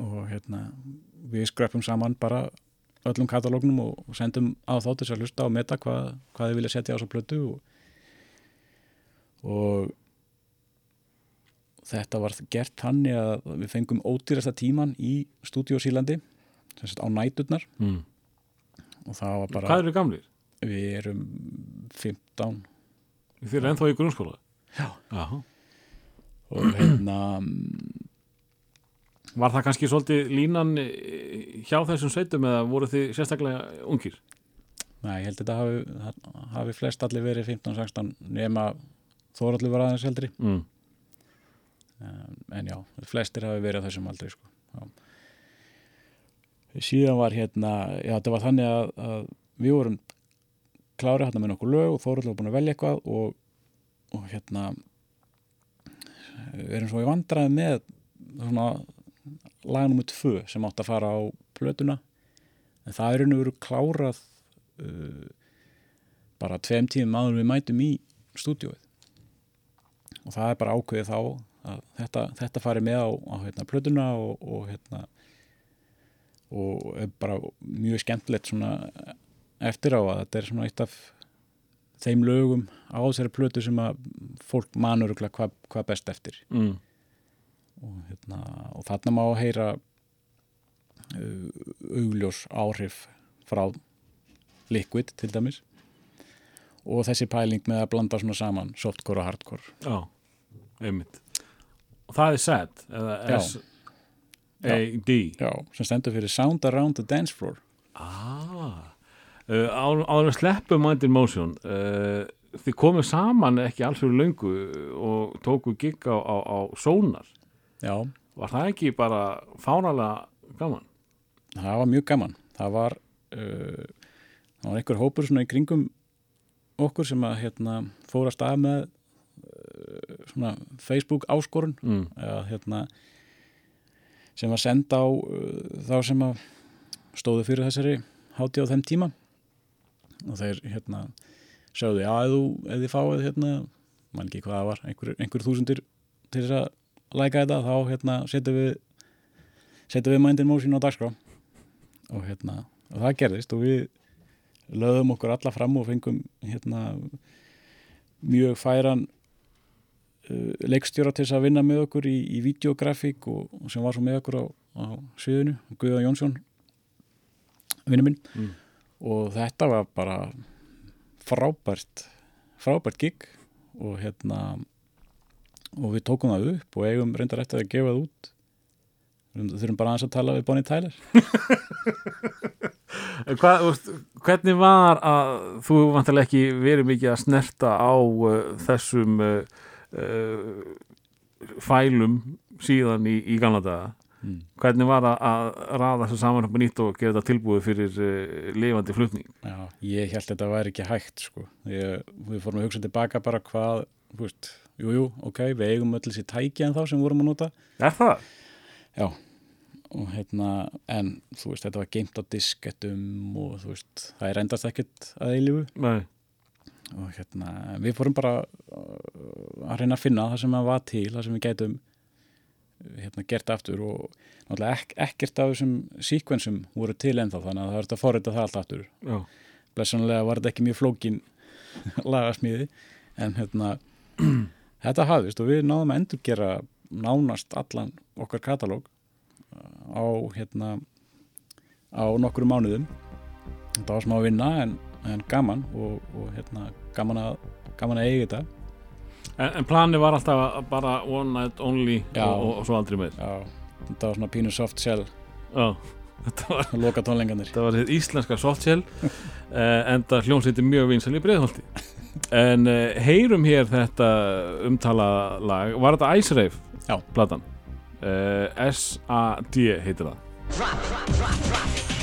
og hérna við skröpum saman bara öllum katalógnum og, sendum á þá til þess að hlusta og meta hvað, hvað þið vilja setja á svo plötu og, og þetta var gert þannig að við fengum ódýrasta tíman í stúdíu Sílandi sem sagt á næturnar Mm. og það var bara Hvað eru gamlir? við erum 15 Þið eru ennþá í grunnskóla Já. Já. og hérna mm, Var það kannski svolítið línan eh, hjá þessum sveitum eða voru þið sérstaklega ungir? Nei, ég held að þetta hafi, hafi flest allir verið 15-16 nema Þóraldur var aðeins heldri Mm. en, en já, flestir hafi verið á þessum aldrei sko. já. síðan var hérna já, þetta var þannig að, að við vorum klárið hérna með nokkuð lög og Þóruldur var búin að velja eitthvað og, og hérna við erum svo í vandraði með svona laganum með tvö sem átt að fara á plötuna. En það er og veru klárað uh, bara tveim tímum áður en við mætum í stúdíóið. Og það er bara ákveðið þá að þetta, þetta fari með á, á hérna, plötuna og, og hérna og er bara mjög skemmtilegt svona eftir á að þetta er svona eitt af þeim lögum á þessari plötu sem að fólk manur hvað hva best eftir mm. og, hérna, og þarna má heyra uh, augljós áhrif frá liquid til dæmis og þessi pæling með að blanda svona saman softcore og hardcore Já, einmitt og það er sad eða. S-A-D Já, sem stendur fyrir Sound Around the Dance Floor ah. Á- áður að sleppu Mind in Motion uh, þið komið saman ekki alls fyrir löngu og tóku gig á, á, á Sónar Já, var það ekki bara fánalega gaman? það var mjög gaman það var uh, það var einhver hópur svona í kringum okkur sem að hérna fóra stað með uh, svona Facebook áskorun Mm. eða hérna sem var senda á uh, þá sem að stóðu fyrir þessari hátíð á þeim tíma og þeir hérna já, ef, þú, ef þið fáið hérna, mann ekki hvað það var einhver, einhver þúsundir til þess að læka þetta, þá hérna setjum við setjum við Mind in Motion á dagskrá og hérna, og það gerðist og við lögðum okkur alla fram og fengum hérna mjög færan uh, leikstjóra til þess að vinna með okkur í, í videografík og, og sem var svo með okkur á, á sviðinu, Guða Jónsson vinnu minn Mm. Og þetta var bara frábært frábært gig. Og hérna og við tókum það upp og eigum reyndar eftir að gefa það út. Þurfum bara aðeins að tala við Bonnie Tyler. Veist, hvernig var að þú vantilega ekki verið mikið að snerta á uh, þessum uh, uh, fælum síðan í, í gamla daga mm. hvernig var að, að raða þessu saman upp á nýtt og gera þetta tilbúið fyrir uh, lifandi flutning Já, ég held þetta væri ekki hægt sko. ég, við fórum að hugsa tilbaka bara hvað, veist, jú, jú, ok við eigum öll þessi tæki en þá sem vorum að nota Er það? Já, og hérna en þú veist, þetta var geimt á diskettum og þú veist, það er endast ekkert að eilífu Nei, og hérna, við fórum bara uh, að reyna að finna það sem að var til það sem við gætum hérna, gert aftur og náttúrulega ek ekkert af þessum síkvensum voru til ennþá þannig að það er þetta að forrita það allt aftur. Blessanlega var þetta ekki mjög flókin *laughs* lagasmíði en hérna *clears throat* þetta hafðist og við náðum að endurgera nánast allan okkar katalóg á hérna á nokkru mánuðum. Þetta var smá vinna en, en gaman og, og hérna gaman að, gaman að eiga þetta en, en plani var alltaf bara one night only Já. og, og, og svo aldrei meir. Já, þetta var svona pínu soft shell. *laughs* Þetta að loka tónleikandir þetta var þitt íslenska softshell uh, *laughs* en það hljómsýtti mjög vinsal í breiðholti. En uh, heyrum hér þetta umtala lag var þetta Ice Rave? Platan? Uh, S-A-D heitir það. Drop it.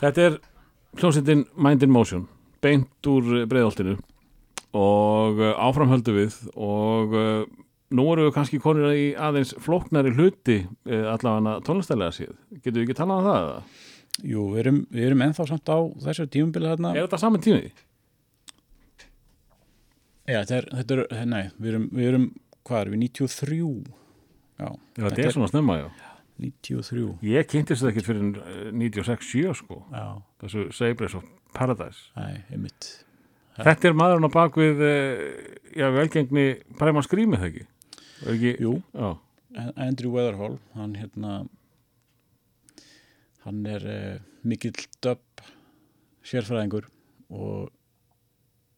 Þetta er hljómsveitin Mind in Motion beint úr breiðoltinu og uh, áframhöldu við og uh, nú eru við kannski konur í aðeins flóknari hluti uh, allavega tónlistælega síð. Getur við ekki talað um það? eða? Jú, við erum, við erum ennþá samt á þessu tímubili þarna Er þetta saman tími? Já, þetta er, þetta er nei, við erum, við erum hvað erum við, 93 Já, Já, þetta er svona snemma, já. 93 Ég kynntist þetta ekkert fyrir uh, 96-7 sko, Já, þessu Sabres of Paradise. einmitt. Þetta er maðurinn á bakvið uh, já, velgengni Præman Skrýmið, það ekki? Ekki? Jú, Já, Andrew Weatherhall hann hérna hann er uh, mikill döpp sérfræðingur og,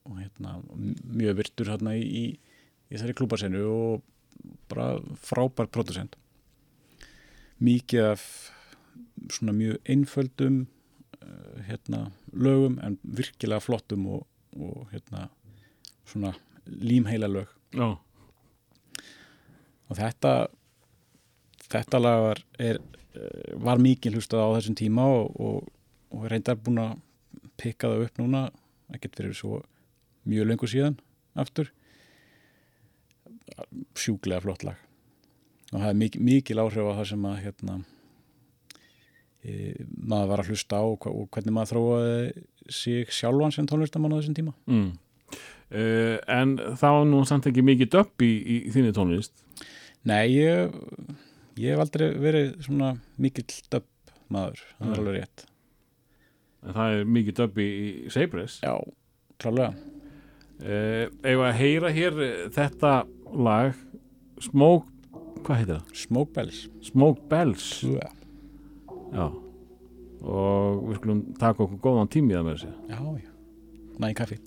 og hérna mjög virtur hérna í, í, í þessari klúbarsenu og bara frábær producent mikið af svona mjög einföldum uh, hérna lögum en virkilega flottum og, og hérna svona límheila lög. Já, og þetta þetta lag var, er, eh, var mikið hlustað á þessum tíma og, og, og reyndar búin að pikka það upp núna ekkert fyrir svo mjög lengur síðan aftur. Sjúklega flott lag og það er mikil, mikil áhrif á það sem að hérna e, maður var að hlusta á og, og hvernig maður þróaði sig sjálfan sem tónlistamann á þessum tíma mm. uh, En það var nú samt ekki mikið döpp í, í, þinni tónlist. Nei, ég, ég hef aldrei verið svona mikill döpp maður, það Nei. er alveg rétt En það er mikið döpp í, Sabres. Já, klálega Uh, Eða að heyra hér þetta lag Smoke, hvað heitir það? Smoke Bells. Smoke Bells. Já, Já. Og við skulum taka okkur góðan tími í það með þessi já, já. Næ, kaffi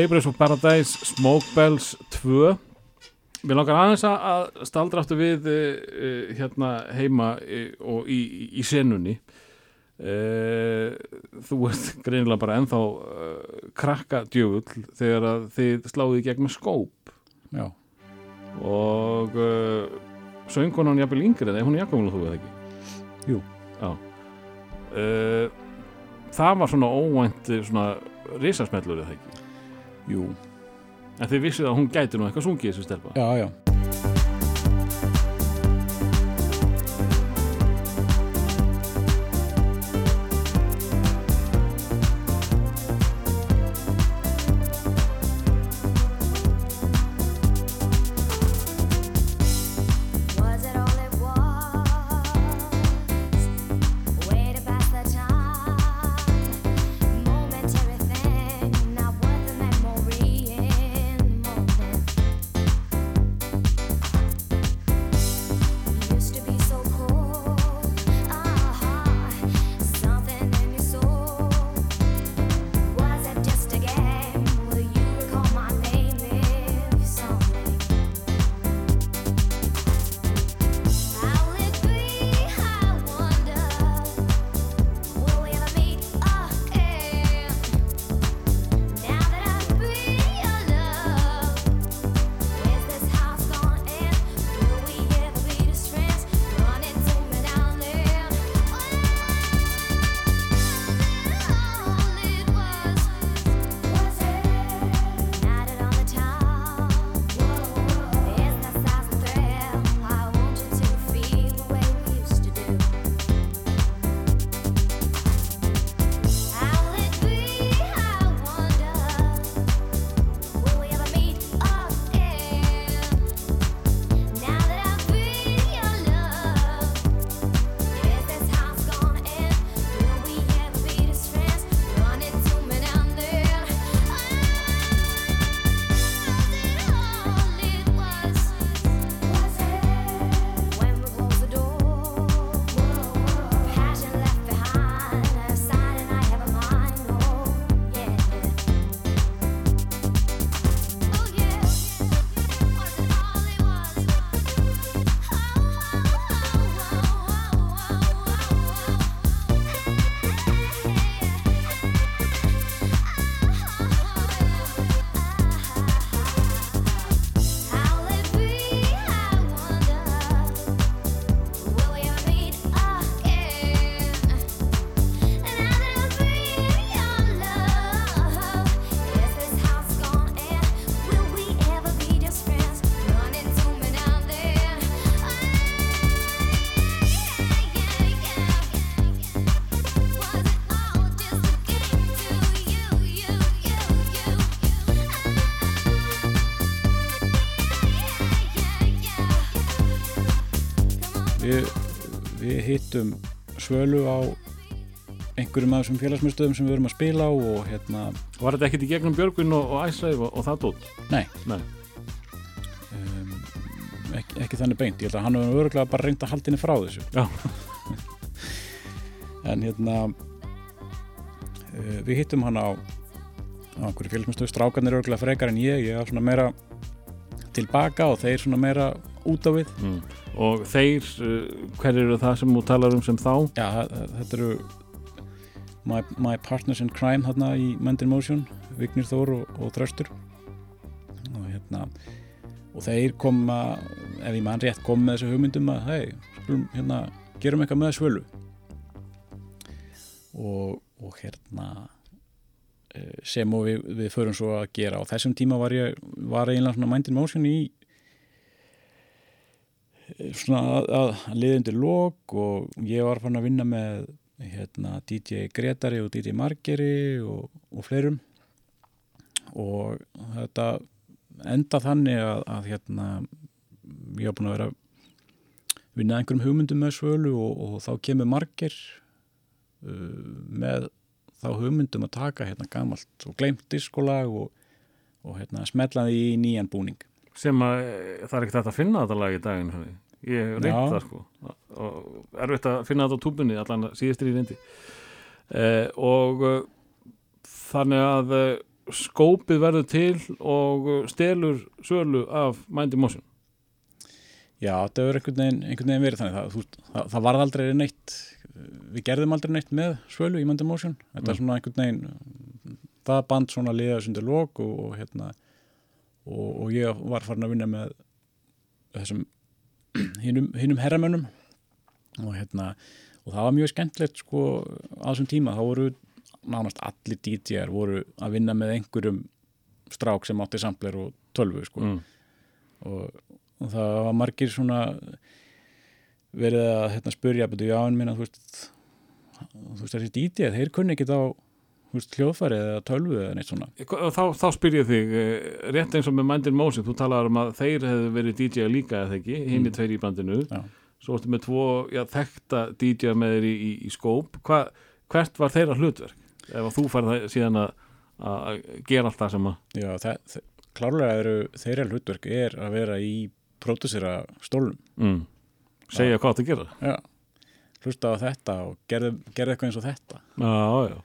Sabres of Paradise, Smoke Bells 2 Mér langar aðeins að- staldra aftur við uh, hérna heima uh, og í, í, senunni. Uh, Þú ert greinilega bara ennþá krakka djöfull þegar að þið sláðu í gegn með skóp. Já, og uh, söngkonan jafnvel yngri eða hún er jakkamul þú eða ekki? Jú. Já. Það var svona óvænt svona risasmellur eða ekki jú, En þið vissið að hún gæti nú eitthvað sungið þessu stelpa? Já, já við, við hittum svölu á einhverjum af þessum félagsmyndstöðum sem við erum að spila á og hérna, Var þetta ekkit í gegnum Björgvin og, og Æsleif og, og það dótt? nei. Nei. Um, ekki, ekki þannig beint, ég held að hann hefur örgulega bara reynd að halda henni frá þessu. Já. *laughs* en hérna uh, við hittum hann á einhverju félagsmyndstöðu, strákarnir örgulega frekar en ég, ég er svona meira tilbaka og þeir svona meira út á við mm. Og þeir, uh, hver eru það sem þú talar um sem þá? Já, þetta eru my, my partners in crime þarna í Mend in Motion, Vignir Þór og, og Þröstur og hérna og þeir koma, ef ég mann rétt kom með þessu hugmyndum að hei, skulum hérna, gerum eitthvað með svölu og, og hérna eh, sem og við, við förum svo að gera á þessum tíma var ég var eiginlega svona Mind in Motion í eh, svona að, að liða undir lok og ég var fann að vinna með hérna, DJ Gretari og DJ Margeri og, og fleirum. Og þetta enda þannig að, að hérna, ég var búin að vera vinna einhverjum hugmyndum með svölu og, og þá kemur Marger uh, með þá hugmyndum að taka hérna gamalt og glemt diskolag og, og hérna smetlaði í nýjan búning sem að eh, það er ekkert hægt að finna þetta lag í daginn ég Já. það sko. Og erfitt að finna þetta á túbunni allan síðastir í reyndi. Eh, og eh, þannig að eh, skópið verður til og uh, stelur sölu af Mind in Motion. Já, þetta hefur einhvern einhvern veginn verið þannig. Það, þú það, það varð aldrei neitt. Við gerðum aldrei neitt með svölu í Mind Motion. Þetta Mm. er svona einhvern veginn það band svona liðaði sundir lók og, og hérna og, og ég var farin að vinna með þessum hinum herramönnum. Og hérna og það var mjög skemmtilegt sko á þessum tíma, þá voru nánast allir DJ-ar voru að vinna með einhverjum strák sem átti sampler og tölvu sko. Mm. og, og það var margir svona verið að hérna, spurja betur, já en minna þú veist þú veist þessi DJ þeir kunni ekki á þú veist, hljóðfæri eða tölvu eða neitt svona? Þá, þá spyr ég þig eh, rétt eins og með Mind in Motion þú talaður um að þeir hefðu verið DJ líka eða ekki, hinn í tveir í bandinu. Já. svo ertu með tvo já, þekta DJ með þeir í, í, í skóp. Hva, hvert var þeirra hlutverk? Ef þú það síðan að, að gera allt það sem að já, það, klárlega eru þeirra hlutverk er að vera í pródusera stólum mm. segja hvað það gera. Já, hlusta á þetta og gerðu, gerðu eitthvað eins og þetta. Já, já,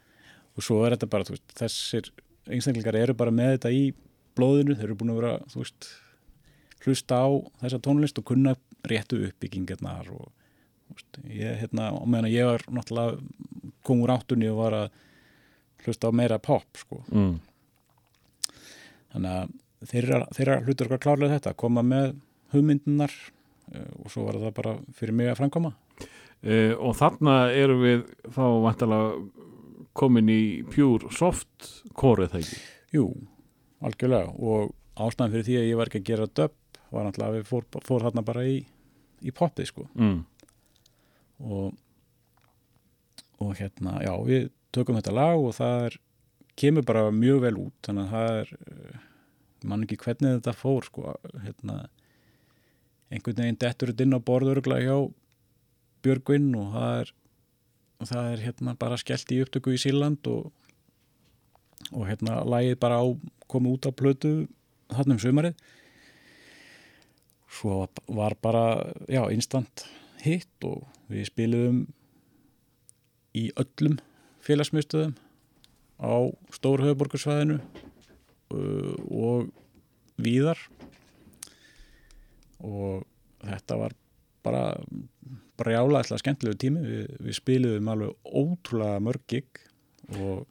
og svo er þetta bara, þú veist, þessir einstaklingar eru bara með þetta í blóðinu. Þeir eru búin að vera, þú veist hlusta á þessa tónlist og kunna réttu uppbyggingarnar og veist, ég, hérna, og meðan ég var náttúrulega kom úr áttunni og var að hlusta á meira pop, sko. Mm. þannig að þeirra, þeirra hlutur okkar klárlega þetta, koma með hugmyndunar og svo var það bara fyrir mig að framkoma. E, og þarna erum við þá vantalega komin í pure soft core það ekki? Jú, algjörlega. Og ástæðan fyrir því að ég var ekki að gera dub var náttúrulega að við fór, fór þarna bara í, í poppið sko. Mm. og, og hérna, já, við tökum þetta lag og það er, kemur bara mjög vel út, þannig að það er mann ekki hvernig þetta fór sko, hérna einhvern veginn dettur þetta inn á borðuruglega hjá Björgvinn og það er það er hérna bara skellt í upptöku í Sýrland og og hérna lagið bara á komið út á plötu þarna um sumarið. Svo var bara já, instant hit og við spiliðum í öllum félagsmyndstöðum á stóru höfuborgarsvæðinu uh, og víðar. Og þetta var bara brjálæðislega skemmtilegu tími. Við, við spiliðum alveg ótrúlega mörg gig og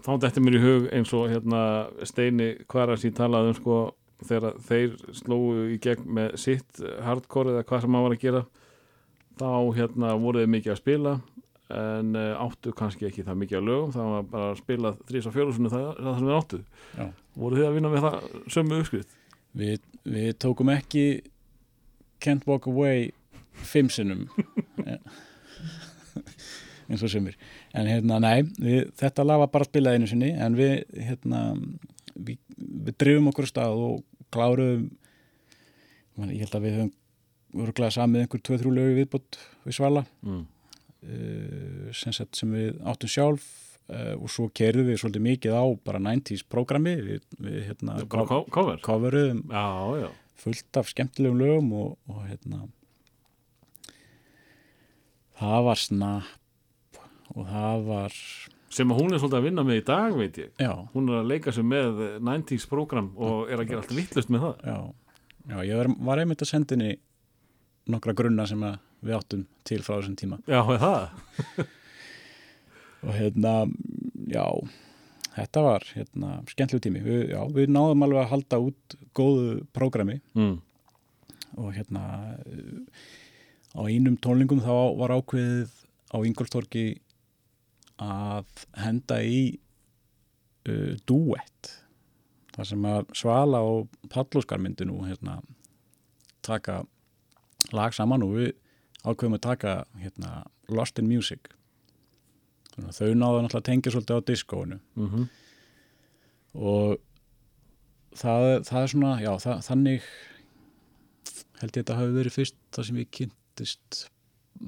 þá þetta mér í hug eins og hérna Steini Kvaras í talaði um sko þegar þeir slóu í gegn með sitt hardcore eða hvað sem maður var að gera þá hérna voru þeir mikið að spila en uh, áttu kannski ekki það mikið að lögum. Það var bara að spila þrís og fjórusunni það, það sem við áttu. Já. voru þið að vinna með það sömu uppskrift? Við, við tókum ekki Can't Walk Away fimm sinnum. *laughs* Eins og sumir. En hérna, nei, við, þetta lag var bara spilað einu sinni en við hérna, við, við drifum okkur stað og kláruðum man, ég held að við höfum örglega samið einhver 2-3 lögu viðbútt við Svala. Mm. uh, sem, sagt, sem við áttum sjálf uh, og svo kerðum við svolítið mikið á bara 90s prógrami. Við, við hérna, coveruðum fullt af skemmtilegum lögum og, og hérna það var snapp og það var sem að hún er svolítið að vinna með í dag veit ég. Já, hún er að leika sig með 90s program og er að gera allt vittlust með það. Já, já ég var, var einmitt að senda henni nokkra grunna sem við áttum til frá þessum tíma. Já, er það? Og hérna, já þetta var hérna skemmtilegu tími. Við, já, við náðum alveg að halda út góðu prógrami. Mm. og hérna eh, á einum tónlingum þá var ákveðið á Ingolstorki að henda í uh, duett þar sem að Svala og Pallóskar myndi nú hérna taka lag saman og við ákveðum að taka hérna Lost in Music. Þannig þau náðu náttúrulega að tengja svolítið á diskóinu. Mm og það, það er svona, já, það, þannig held ég að þetta hafi verið fyrst það sem ég kynntist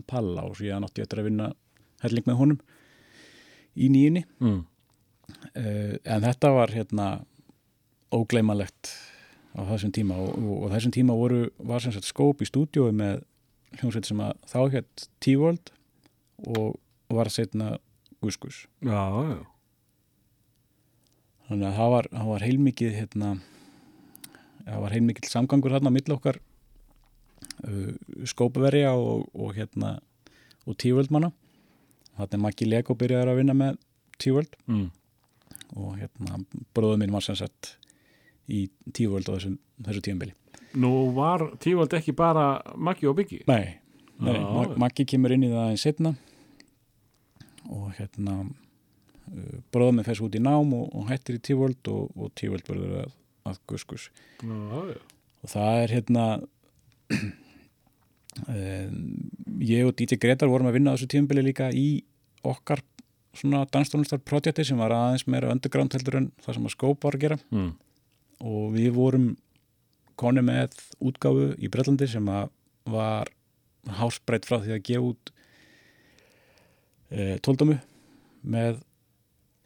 Palla og síðan átti ég eftir að vinna helling með honum í nýjunni Mm. uh, en þetta var hérna ógleymalegt á þessum tíma og, og, og þessum tíma voru, var sem sagt skóp í stúdíói með hljómsveit sem að þá hétt T-World og var setna Guskus. Já, já. Þannig að það var, var heilmikið hérna, það var heilmikið samgangur á milli okkar uh, skópaverja og, og hérna og tíföldmanna þarna er Maggi Lego byrjaður að vinna með tíföld mm. og hérna bróður minn var sem sagt í tíföld á þessum, þessu tíumbili Nú var tífald ekki bara Maggi og Biggi Nei, nei. Ma Maggi kemur inn í það einn setna og hérna uh, bróðum með fess út í nám og, og hættir í tíföld og, og tíföld verður að, að guskus Já, já. og það er hérna *clears throat* um, ég og DJ Gretar vorum að vinna á þessu tímabili líka í okkar svona danstónlistarprojekti sem var aðeins meira underground heldur en það sem að skóp var að gera Mm. og við vorum koni með útgáfu í Brellandi sem að var hásbreytt frá því að gefa út e, tóldömu með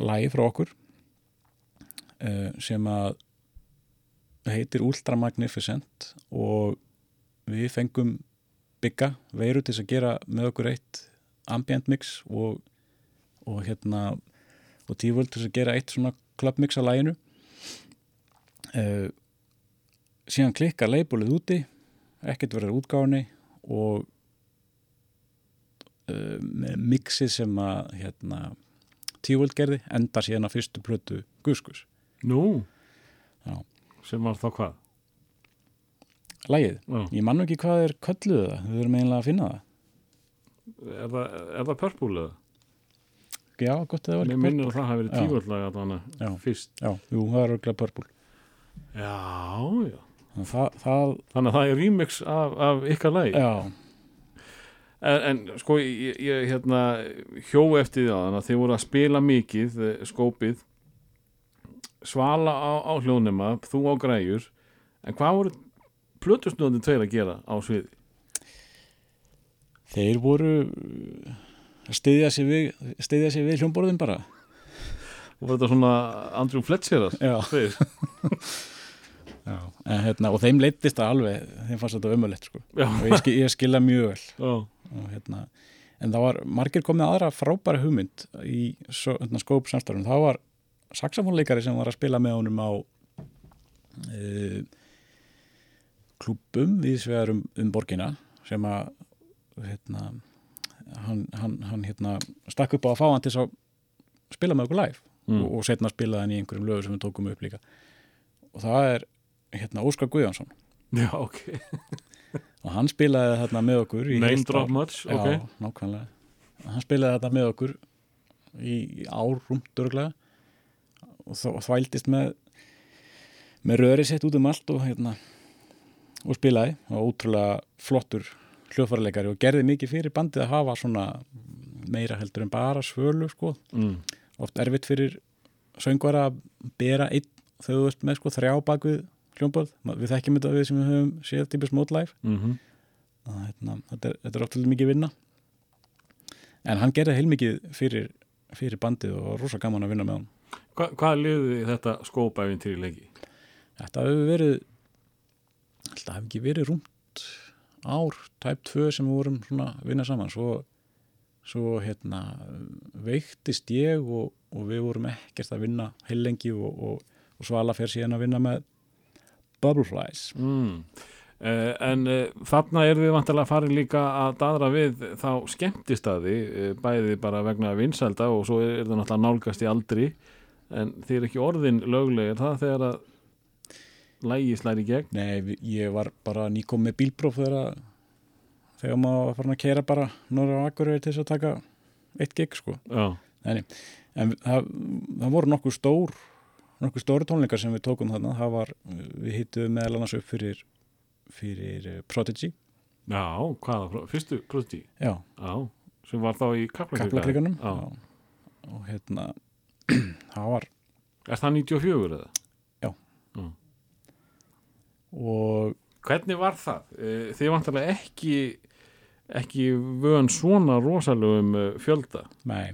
lagi frá okkur e, sem að heitir Ultra Magnificent og við fengum bygga veiru til að gera með okkur eitt ambient mix og, og hérna og tíföld til að gera eitt svona club mix að læginu uh, síðan klikkar leifbólið úti ekkert verður útgáðinni og uh, mixið sem að hérna, tíföld gerði endar síðan á fyrstu plötu Guskus Nú? Já. sem var þá hvað Lægið, Já. ég mann ekki hvað er kölluðu það, við verum eiginlega að finna það. Er það, er það pörpúl eða? Já, gott að það var Mér ekki minnir að það hafi verið allavega Já. fyrst. Já, jú, það er örglega purple. Já, já. Það, það, Þannig að það er remix af, af ykkar lagi? Já, en, en sko ég, ég hérna hjó eftir því að þið voru að spila mikið eh, skópið. Svala á, á hljónema þú á græjur. En hvað voru plötusnöðin tveir að gera á sviði? þeir voru að styðja sig við, styðja sig við hljómborðin bara og þetta svona Andrew Fletcherar Já, *laughs* já. En, hérna, og þeim leittist það alveg þeim fannst þetta ömulegt sko. Og ég, skil, ég skilja mjög vel og, hérna, en það var margir komið aðra frábæra hugmynd í hérna, skóp samstarfum það var saxofónleikari sem var að spila með honum á e, klúbum við svegar um, um borgina sem að hérna, hann, hann, hann hérna, stakk upp á að fá hann til að spila með okkur live Mm. og, og setna spilaði hann í einhverjum lögum sem við tókum upp líka. Og það er hérna, Óskar Guðjónsson. Já ok. *laughs* Og hann spilaði þarna með okkur í Name drop much, Já, ok. nákvæmlega. Hann spilaði þarna með okkur í, í árum dörglega og, og þvældist með með röri sett út um allt og hérna og spilaði og ótrúlega flottur hljóðfærarleikari og gerði mikið fyrir bandið að hafa svona meira heldur en bara svölu sko. Mm. oft erfitt fyrir söngvara að bera einn þú ert með sko þrjá bakvið hljómborð, við þekkjum þetta við sem við höfum séð típist mótlæf Mm hérna, þetta, er, er oft mikið vinna. En hann gerði heilmikið fyrir, fyrir bandið og rosa gaman að vinna með hann Hva, Hvað liði þetta skópaæfintýri leiki? þetta hefur verið þetta hefur ekki verið rúmt ár, tæp tvö sem við vorum svona að vinna saman. Svo, svo hérna veiktist ég og, og við vorum ekkert að vinna heilengi og, og, og Svala fer síðan að vinna með Bubbleflies. Mm. Uh, en uh, þarna er við vantilega að fara líka að dadra við þá skemmtistaði uh, bæði bara vegna vinsælda og svo er, er það náttúrulega nálgast í aldri. En er ekki orðin lögleg er það þegar að lægi slæri gegn. Nei, ég var bara nýkom með bílpróf þegar að þegar maður var farin að kera bara norra á Akureyri til þess að taka eitt gig sko. Nei. en það, það voru nokkuð stór nokkuð stóri tónleikar sem við tókum þarna. Það var, við hittuðum meðal annars upp fyrir fyrir eh, Prodigy. Já hvaða, fyrstu klústi já, Já, sem var þá í Kaplakrika. Kaplakrikanum Já, og hérna *clears throat* það var er það 94 eða? Og Hvernig var það? Eh, Þið vantilega ekki ekki vön svona rosalegum eh, fjölda? Nei,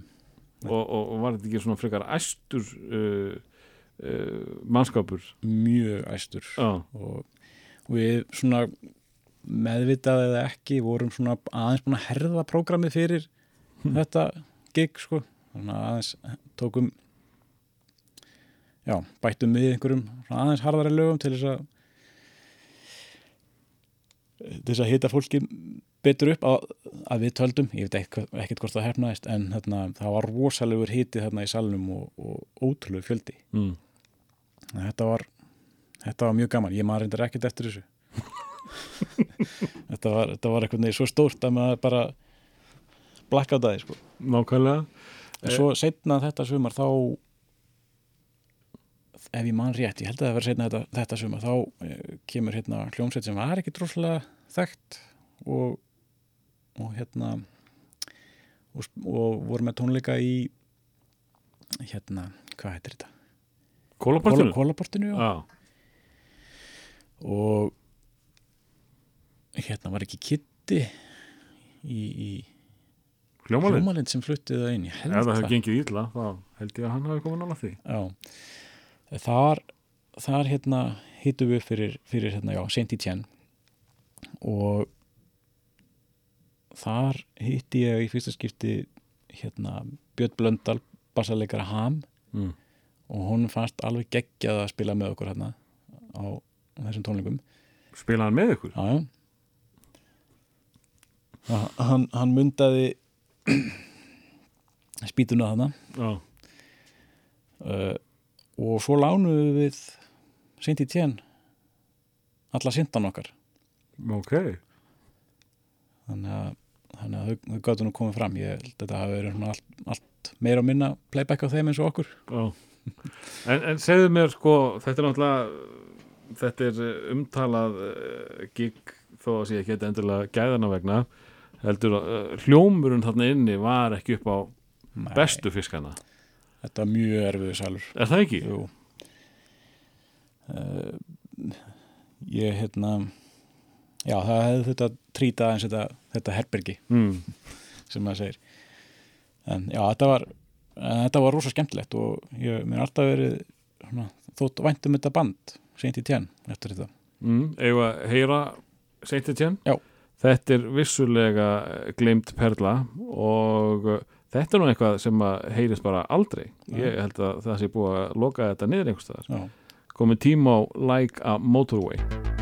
og, og, og var þetta ekki svona frekar æstur uh, uh, mannskapur? Mjög æstur. Já, og við svona meðvitað eða ekki vorum svona aðeins búin að herða prógramið fyrir þetta gig sko. Að aðeins tókum já, bættum við einhverjum svona aðeins harðari lögum til þess að þess að hita fólki betur upp að, að við töldum, ég veit ekkert, hvort það hefnaðist en þarna, það var rosalegur hiti þarna í salnum og, og ótrúlegu fjöldi mm. Þetta var þetta var mjög gaman, ég maður reyndar ekkert eftir þessu *laughs* þetta var, þetta var eitthvað neginn svo stórt að maður bara blakka á það sko. nákvæmlega en svo setna þetta sumar þá ef ég man rétt, ég held að það verið setna þetta, þetta sumar þá eh, kemur hérna hljómsveit sem var ekki droslega þekkt og, og hérna og, og voru með tónleika í hérna, hvað heitir þetta? Kólaportinu? Kólaportinu, já Já, og hérna var ekki Kitty í, í hljómalind sem fluttið það inn ég held Ef það hefur það gengið illa, þá held ég að hann hafi komið nála því já. þar, þar hérna hittum við fyrir, fyrir hérna, já, Saint Etienne og þar hitti ég í fyrsta skipti hérna Björn Blöndal bassaleikara Ham mm. og hún fannst alveg geggjað að spila með okkur hérna á þessum tónleikum Spila hann með ykkur? Já, já. Ha- Hann, hann mundaði *clears throat* spýtuna þarna Já, uh, og svo lánuðu við seint í tjén alla sintan okkar ok. Þannig að, þannig að þau, gáttu nú komið fram. Ég held að þetta hafi verið allt, allt meira og minna playback á þeim eins og okkur. Já. En, en segðu mér sko, þetta er náttúrulega þetta er eh, umtalað uh, gig þó að sé ekki endurlega gæðana vegna heldur að uh, hljómurinn þarna inni var ekki upp á Nei, bestu fiskana. Þetta var mjög erfiðu salur. Er það ekki? Jú. Uh, ég hérna já það hefði þetta trýta eins þetta, þetta herbergi Mm. sem maður segir en já þetta var en þetta var rosa skemmtilegt og ég mér alltaf verið svona, þótt væntum þetta band seint í tjén eftir þetta Mm. Eða heyra Saint Etienne? Já. Þetta er vissulega glemt perla og þetta er nú eitthvað sem að heyrist bara aldrei ég held að það sé búið að loka þetta niður einhvers staðar já, komið tíma á Like a Motorway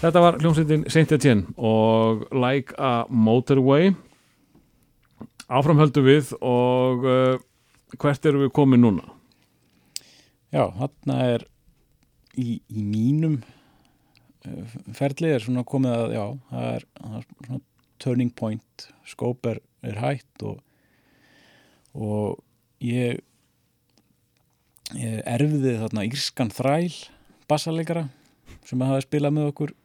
Þetta var hljómsveitin Saint Etienne og Like a Motorway áframhöldu við og uh, hvert eru við komin núna? Já, þarna er í, í mínum uh, ferli er svona komið að, já, það er, það er svona turning point, skóp er, er hætt og, og ég, ég erfiði þarna írskan þræl bassaleikara sem hafi spilað með okkur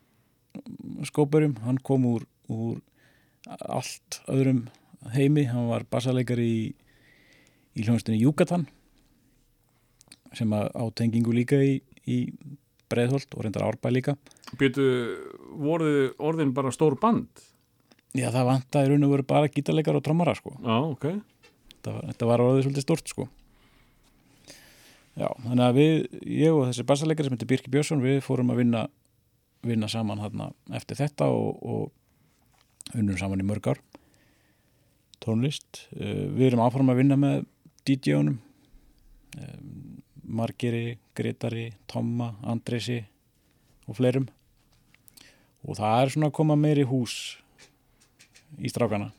skópurum, hann kom úr, úr allt öðrum heimi, hann var bassaleikari í, í hljónstinni Júkatan sem að á tengingu líka í, í Breiðholt og reyndar Árbæ líka Býtu, voruð orðin bara stór band? Já, það vantaði raun og veru bara gítarleikar og trommara sko. Já, ok þetta var, þetta var orðið svolítið stort sko. Já, þannig að við ég og þessi bassaleikari sem heitir Birki Björnsson við fórum að vinna, vinna saman þarna eftir þetta og, og unnum saman í mörg ár. Tónlist Uh, við erum áfram að vinna með DJ-unum um, Margeri, Gretari, Tomma, Andresi og fleirum. Og það er svona að koma meir í hús í strákana.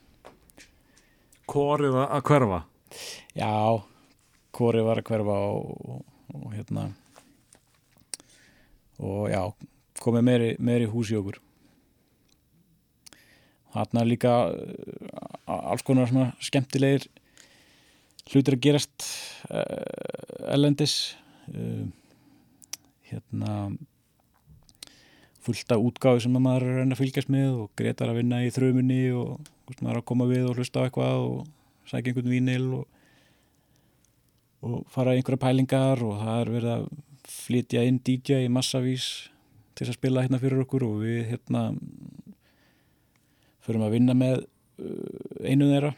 Korið að hverfa? Já, hvori var að hverfa og, og, og hérna. Og já, komið meiri, meiri hús í okkur. Þarna er líka uh, alls konar svona skemmtilegir hlutir að gerast uh, ellendis uh, hérna fullt af útgáfi sem að maður er að reyna að fylgjast með og Gretar að vinna í þrömunni og hvort maður er að koma við og hlusta á eitthvað og sækja einhvern vínil og, og fara í einhverja pælingar og það er verið að flytja inn DJ í massavís til þess að spila hérna fyrir okkur og við hérna förum að vinna með uh, einu þeirra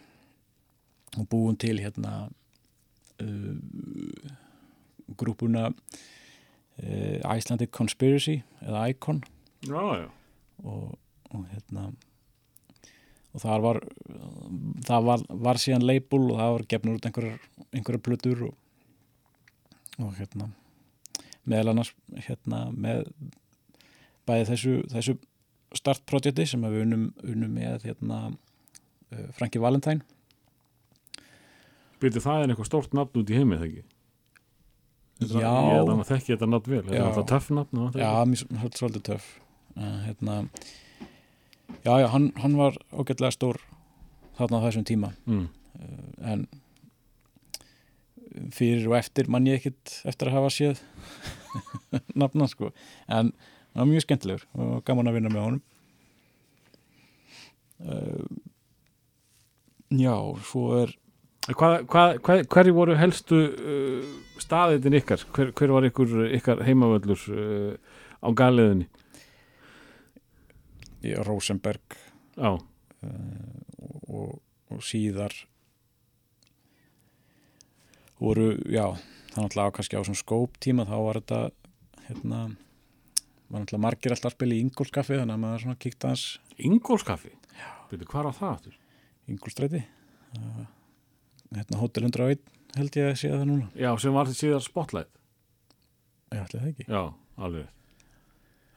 og búum til hérna uh, grúpuna uh, Icelandic Conspiracy eða Icon. Já, já, og, og hérna og þar var það var, var síðan label og það var gefnur út einhverjar, einhverjar plötur og, og hérna meðal annars hérna með bæði þessu, þessu startprojekti sem við unum, unum með hérna uh, Franki Valentine byrju það er eitthvað stórt nafn út í heimi, það ekki? Já. Ég er þannig að þekki þetta nafn vel, þetta er það töff nafn. Já, mér svolítið svolítið töff uh, hérna já, já, hann, hann var ágætlega stór þarna á þessum tíma mm. uh, en fyrir og eftir mann ég ekkit eftir að hafa séð *laughs* nafna sko en hann var mjög skemmtilegur og gaman að vinna með honum uh, já, svo er Hvað, hvað, hvað, hverju voru helstu uh, staðitin ykkar? Hver, hver var ykkur, ykkar heimavöllur uh, á galiðinni? í Rosenberg Já, og, og síðar voru, já það náttúrulega kannski á svona skóptíma þá var þetta hérna var náttúrulega margir alltaf að spila í Ingolskaffi þannig að maður svona kíkta hans Ingólskaffi Byrju, hvað á það aftur? Ingolstræti uh, hérna Hotel 101 held ég að sé það núna. Já, sem var þetta síðar spotlight. Ég ætli það ekki. Já, alveg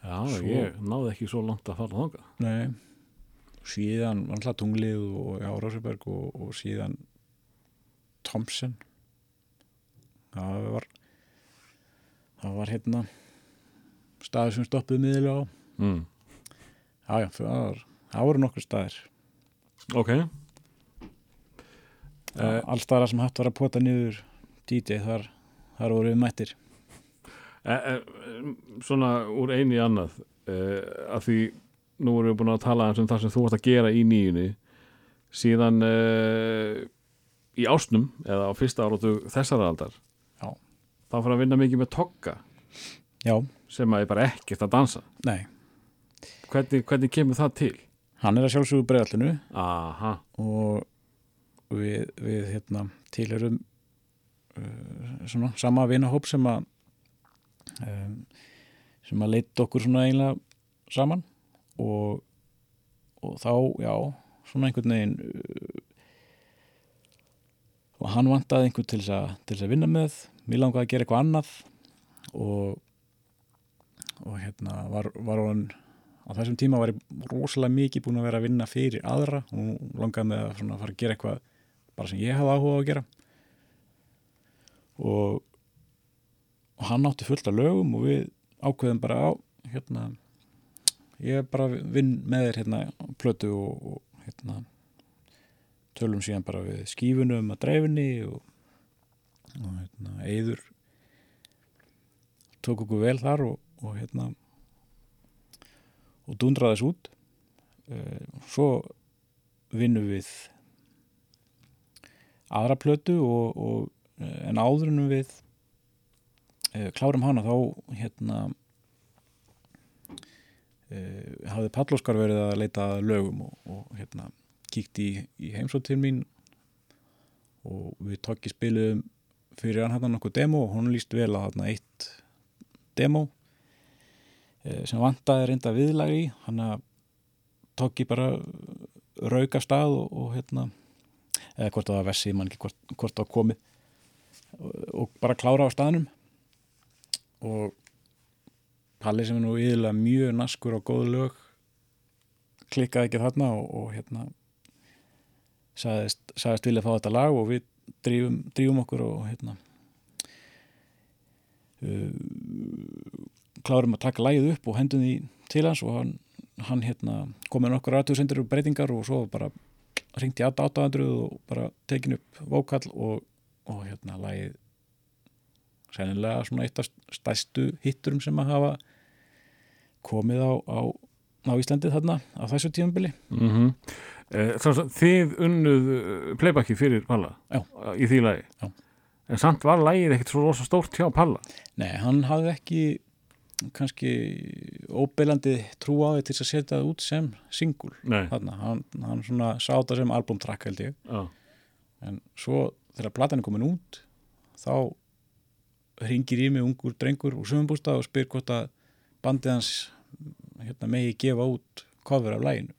Já, Svo- ég náði ekki svo langt að fara þanga Nei. síðan var náttúrulega Tunglið og já, Rosenberg og, og síðan Thompson það var það var hérna staður sem stoppuð miðilega á. Mm. já, já, það, voru nokkur staðir. Ok. Uh, allstaðar sem hægt var að pota niður DJ þar, þar voru við mættir. E, e, Svona úr einu í annað að því nú erum við búin að tala um það sem þú varst að gera í nýjunni. Síðan í ásnum eða á fyrsta áratu þessara aldar þá fyrir að vinna mikið með tokka já, sem að er bara ekkert að dansa. Nei, hvernig, hvernig kemur það til? hann er að sjálfsögðu bregðallinu Aha, og við, við hérna, tilherum uh, svona sama vinahóp sem að um, sem að leitt okkur svona eiginlega saman. Og, og þá, já, svona einhvern veginn uh, og hann vantaði einhvern til þess að, til þess að vinna með. Mér langaði að gera eitthvað annað. Og og hérna var, var hann á þessum tíma var ég rosalega mikið búin að vera að vinna fyrir aðra og langaði með að fara að gera eitthvað bara sem ég hafði áhuga að gera. Og, og hann átti fullt af lögum og við ákveðum bara á hérna ég bara vinn með þér hérna plötu og, og hérna tölum síðan bara við skífunum að dreifinni og, og hérna eyður tók okkur vel þar og, og hérna og dundraði þess út. Eh, svo vinnum við aðra plötu og, og eh, en áðurinnum við e, klárum hana þá hérna hafði Pallóskar verið að leita lögum og, og hérna kíkt í, í heimsótt til mín og við tokki spiluðum fyrir hann hann nokkuð demo og hún líst vel að hann eitt demo sem vantaði reynda viðlag í. Hann að tokki bara rauk af stað og, og hérna eða hvort það var vessi, mann ekki hvort, hvort það komið. Og, og bara klára á staðnum. Og Palli sem er nú yfirlega mjög naskur og góð lög klikkaði ekki þarna og, og hérna sagðist, sagðist vilja fá þetta lag og við drífum okkur og hérna uh, klárum að taka lagið upp og hendum því til hans og hann, hann hérna, kom með nokkur aðtöðsendur og breytingar og svo bara ringti 800 og bara tekin upp vókall og, og hérna lagið sennilega svona eitt af stæstu hitturum sem að hafa komið á, á, á Íslandi þarna á þessu tímabili mm -hmm. Þið unnuð eh, playbacki fyrir Palla Já. í því lagi Já. en samt var lagið ekkert svo rosa stórt hjá Palla Nei, hann hafði ekki kannski óbeilandi trú á því til að setja það út sem singul þarna, hann, hann svona sá þetta sem albumtrakk held ég. Já, en svo þegar platan er komin út þá ringir í mig ungur drengur úr sömumbústa og spyr hvort að bandið hans hérna, megi gefa út cover af læginu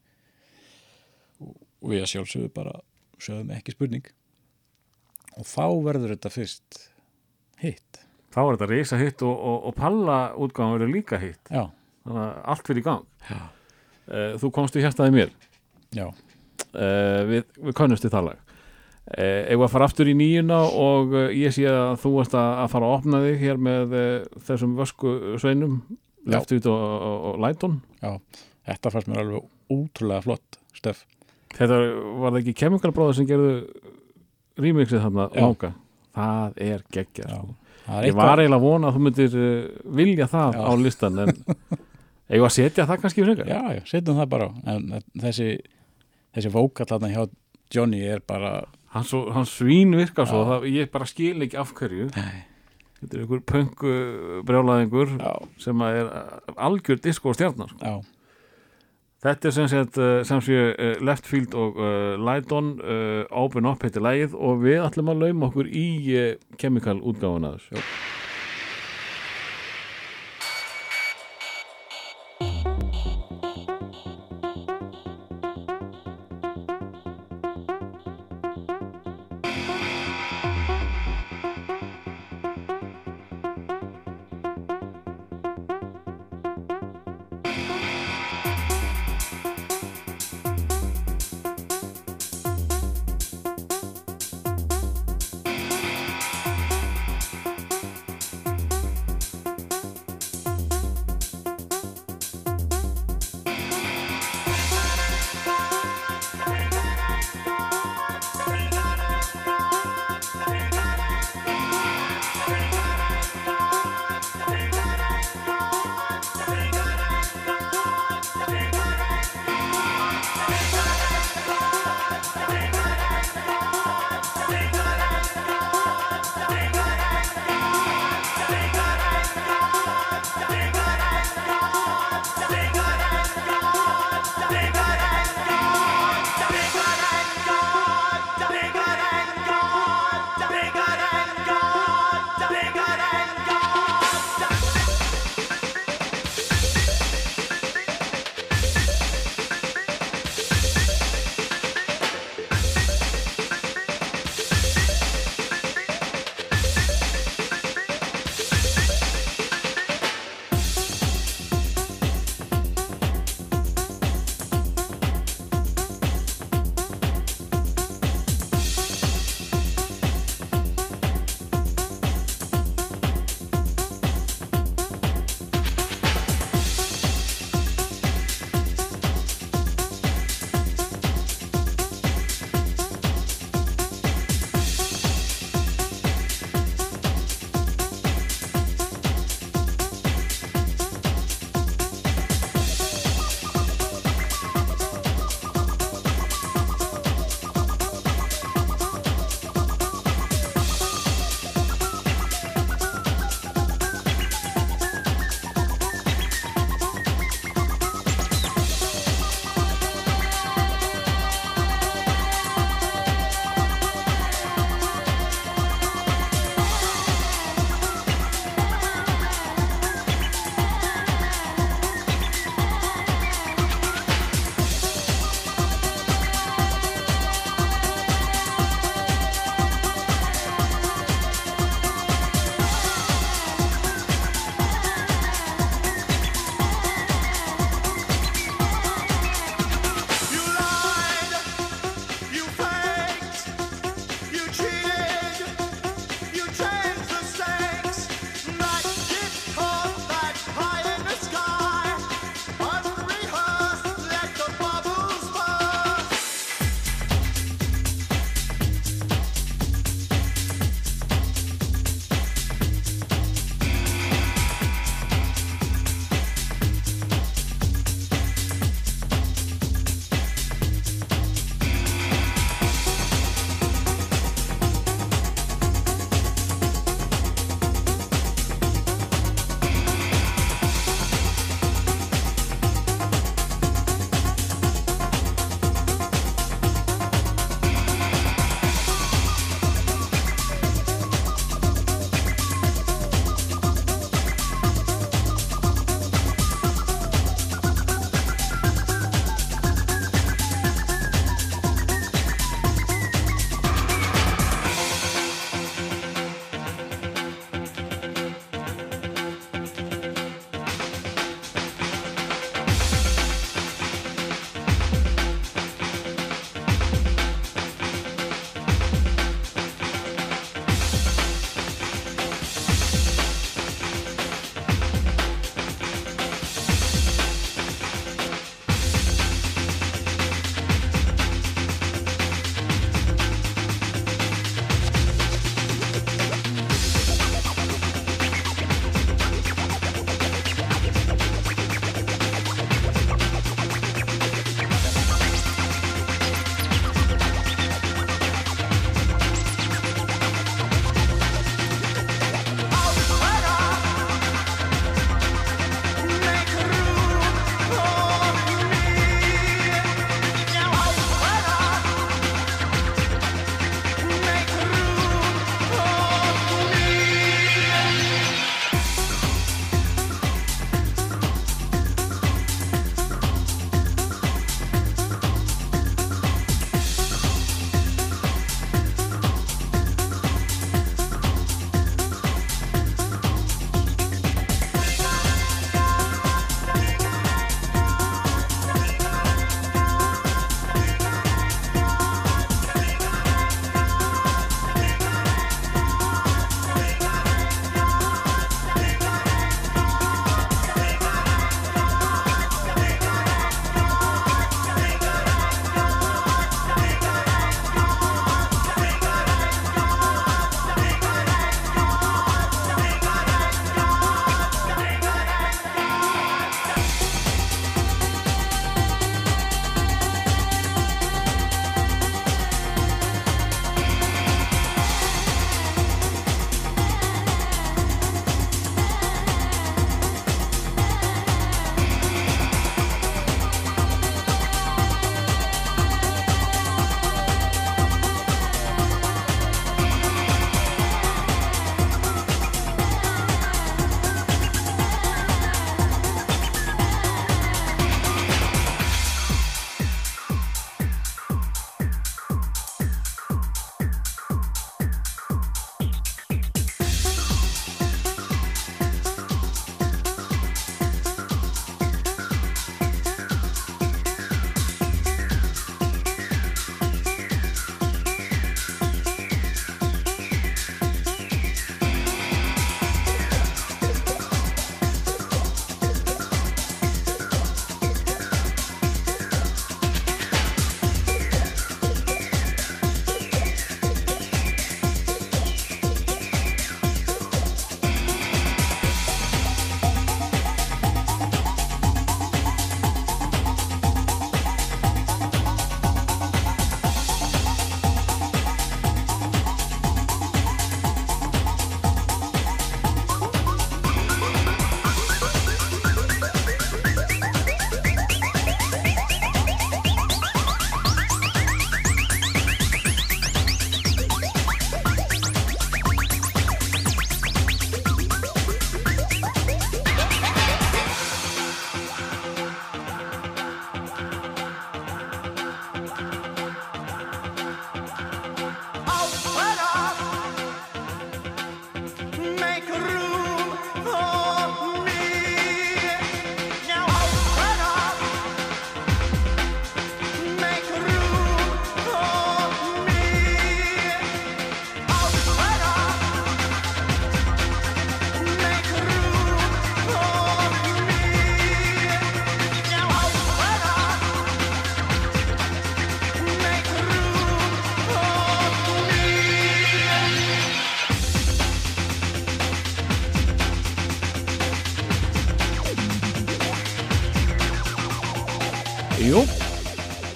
og, og að sjálfsögðu bara sögum ekki spurning. Og þá verður þetta fyrst hitt þá er þetta reysa hitt og, og, og palla útgáðan verður líka hitt. Þannig að allt fyrir í gang. Uh, þú komst í hérstaði mér. Já, uh, við, við könnumst í það lag. Uh, Eða að fara aftur í nýjuna og ég sé að þú varst að, að fara að opna þig hér með þessum vösku sveinum Já. Leftut og, og, Læton. Já. Þetta fannst mér alveg ótrúlega flott stöf Þetta var það ekki Brothers sem gerðu remixið þarna langa? Það er geggja Já. sko. Ég var eiginlega að vona að þú myndir uh, vilja það Já. á listan en eigum að setja það kannski frekar? Já, já, setjum það bara á. En þessi, þessi vókall þarna hjá Johnny er bara hann, svo, hann svín virka svo það, ég bara skil ekki af hverju. Nei. þetta er einhver pöngu brjálaðingur já, sem er algjör disco stjarnar já, þetta er sem sagt uh, sem sé uh, Left Field og uh, Light On uh, Open Up heitir lægið og við ætlum að lauma okkur í uh, Chemical útgáfuna þessu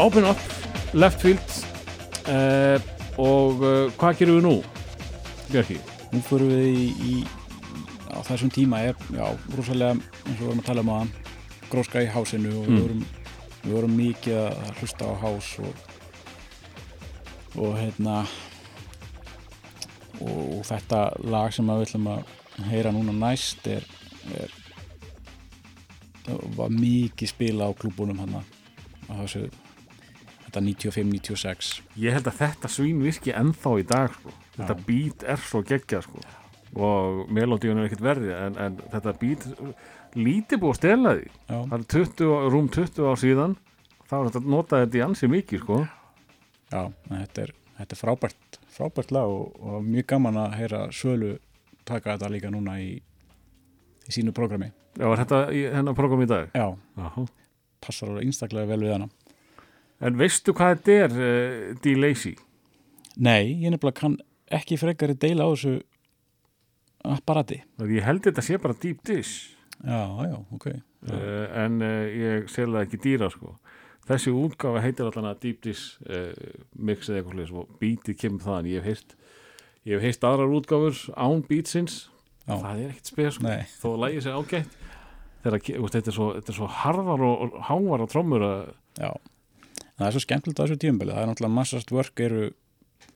open up, left field uh, og uh, hvað gerum við nú, Björki? Nú fyrir við í, í á þessum tíma er, já, rosalega eins og við vorum að tala um aðan gróska í hásinu og Mm. við, vorum, við vorum mikið að hlusta á hás og og hérna og, og þetta lag sem að við ætlum að heyra núna næst er, er var mikið spila á klúbunum hann á þessu þetta 95-96 Ég held að þetta svín virki ennþá í dag sko. þetta beat er svo geggjað sko. og melodíun er ekkert verði en, en þetta beat lítið búið að stela því það er 20, rúm 20 ár síðan þá er þetta notað þetta í ansi mikið sko. Já, þetta er, þetta er frábært, frábært lag og, og mjög gaman að heyra Svölu taka þetta líka núna í, í sínu prógrami. Já, er þetta hennar program í dag? Já, Jaha. passar alveg einstaklega vel við hana. En veistu hvað þetta er, uh, D-Lazy? Nei, ég nefnilega kann ekki frekari deila á þessu apparati. Ég held þetta sé bara deep dish Já, já, ok. uh, en uh, ég selða ekki dýra sko. Þessi útgáfa heitir allan að deep dish mix eða eitthvað slúðis og beatið kemur þaðan. Ég hef heyrt, ég hef heyrt aðrar útgáfur án beatsins. Já. Það er ekkert spes sko. Nei, þó að lægi sér ágætt. Þetta, er svo, svo harðar og, hávar á trommur að já. Það er svo skemmtilegt á þessu tíumbili. Það er náttúrulega massast work eru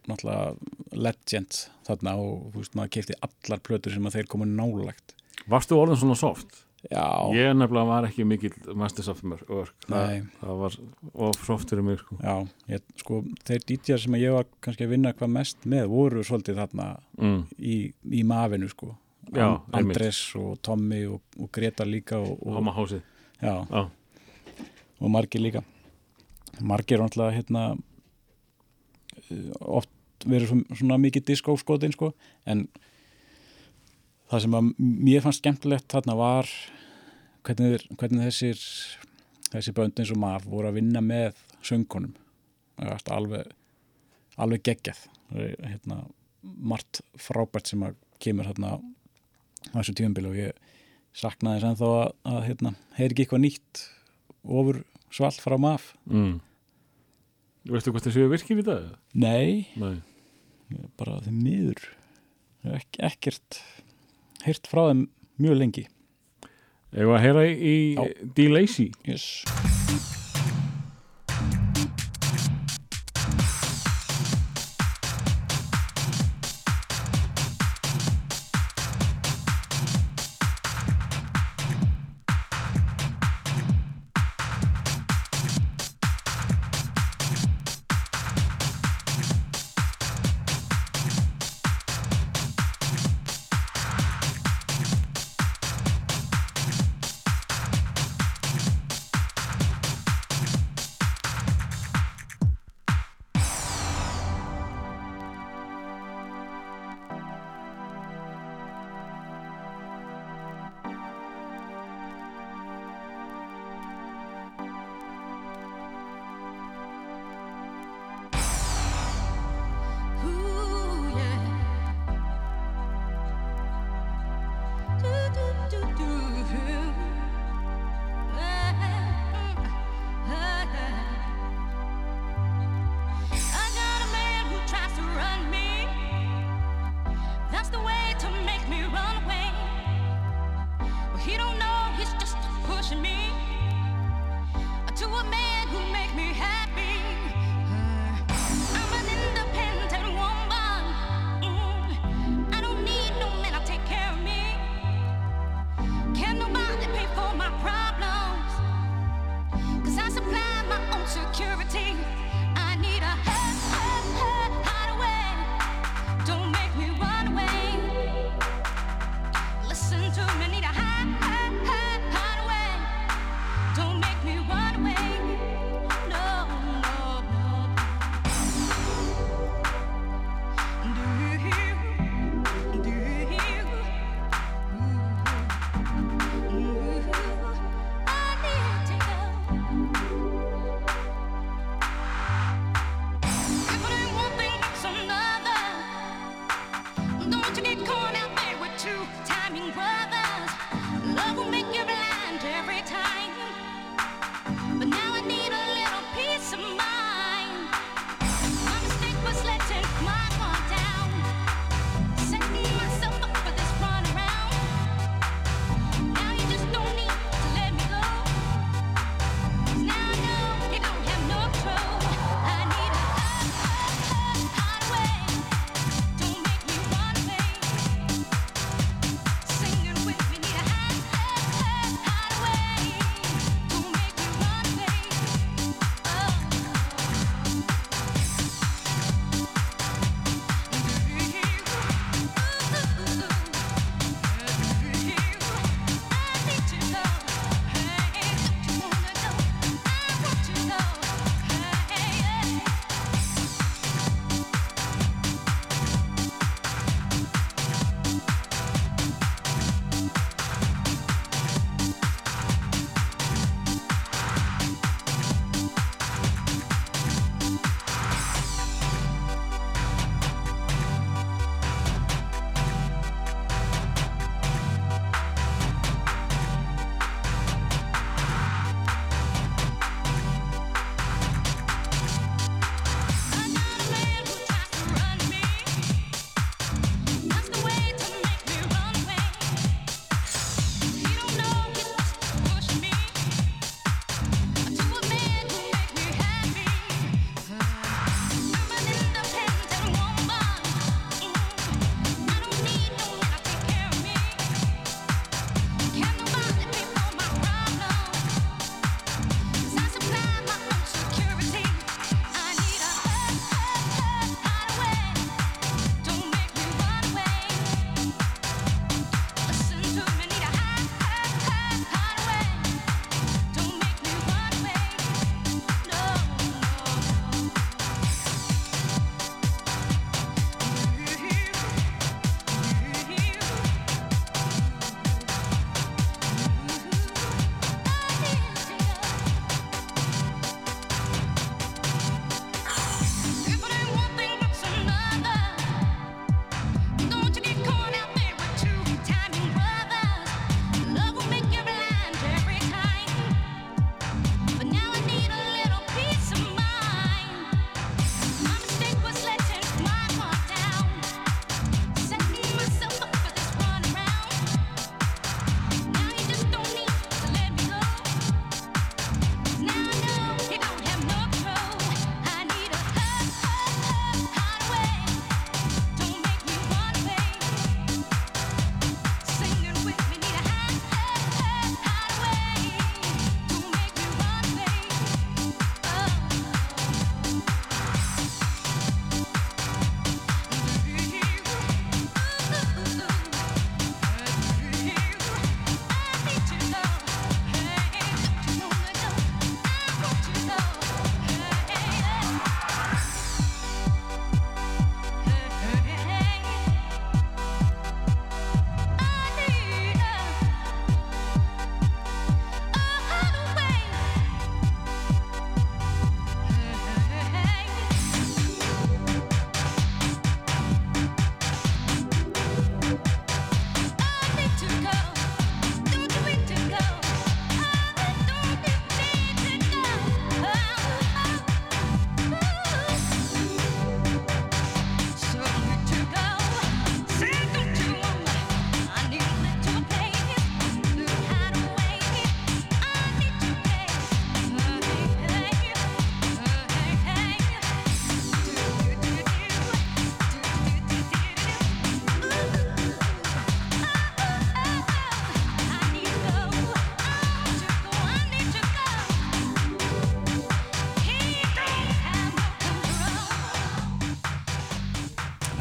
náttúrulega legend þarna og þú veist, maður kefti allar plötur sem að þeir komu nálagt. Varstu orðin svona soft? Já, Ég nefnilega var ekki mikill Masters of Work það, Nei. það var of soft fyrir mig sko. já, ég, sko, þeir dítjar sem ég var kannski að vinna hvað mest með voru svolítið þarna mm. í, í mafinu sko Já. Andres og Tommy og, og Greta líka og, og, og margir líka margir náttúrulega hérna eh, oft verið svona, mikið diskóskotin sko en það sem að mér fannst skemmtilegt þarna var hvernig, hvernig þessir þessi bönd eins og maf voru að vinna með söngunum alveg alveg geggjað. Hérna, margt frábært sem að kemur hérna á þessu tíumbili og ég saknaði þess ennþá að, að hérna, heyri ekki eitthvað nýtt ofur svalt frá maf. Mm. Veistu hvað þessu virkir í dag? Nei, Nei. Bara þeim miður. Ek, ekkert heyrt frá þeim mjög lengi. Eða að heyra í D-Lazy yes.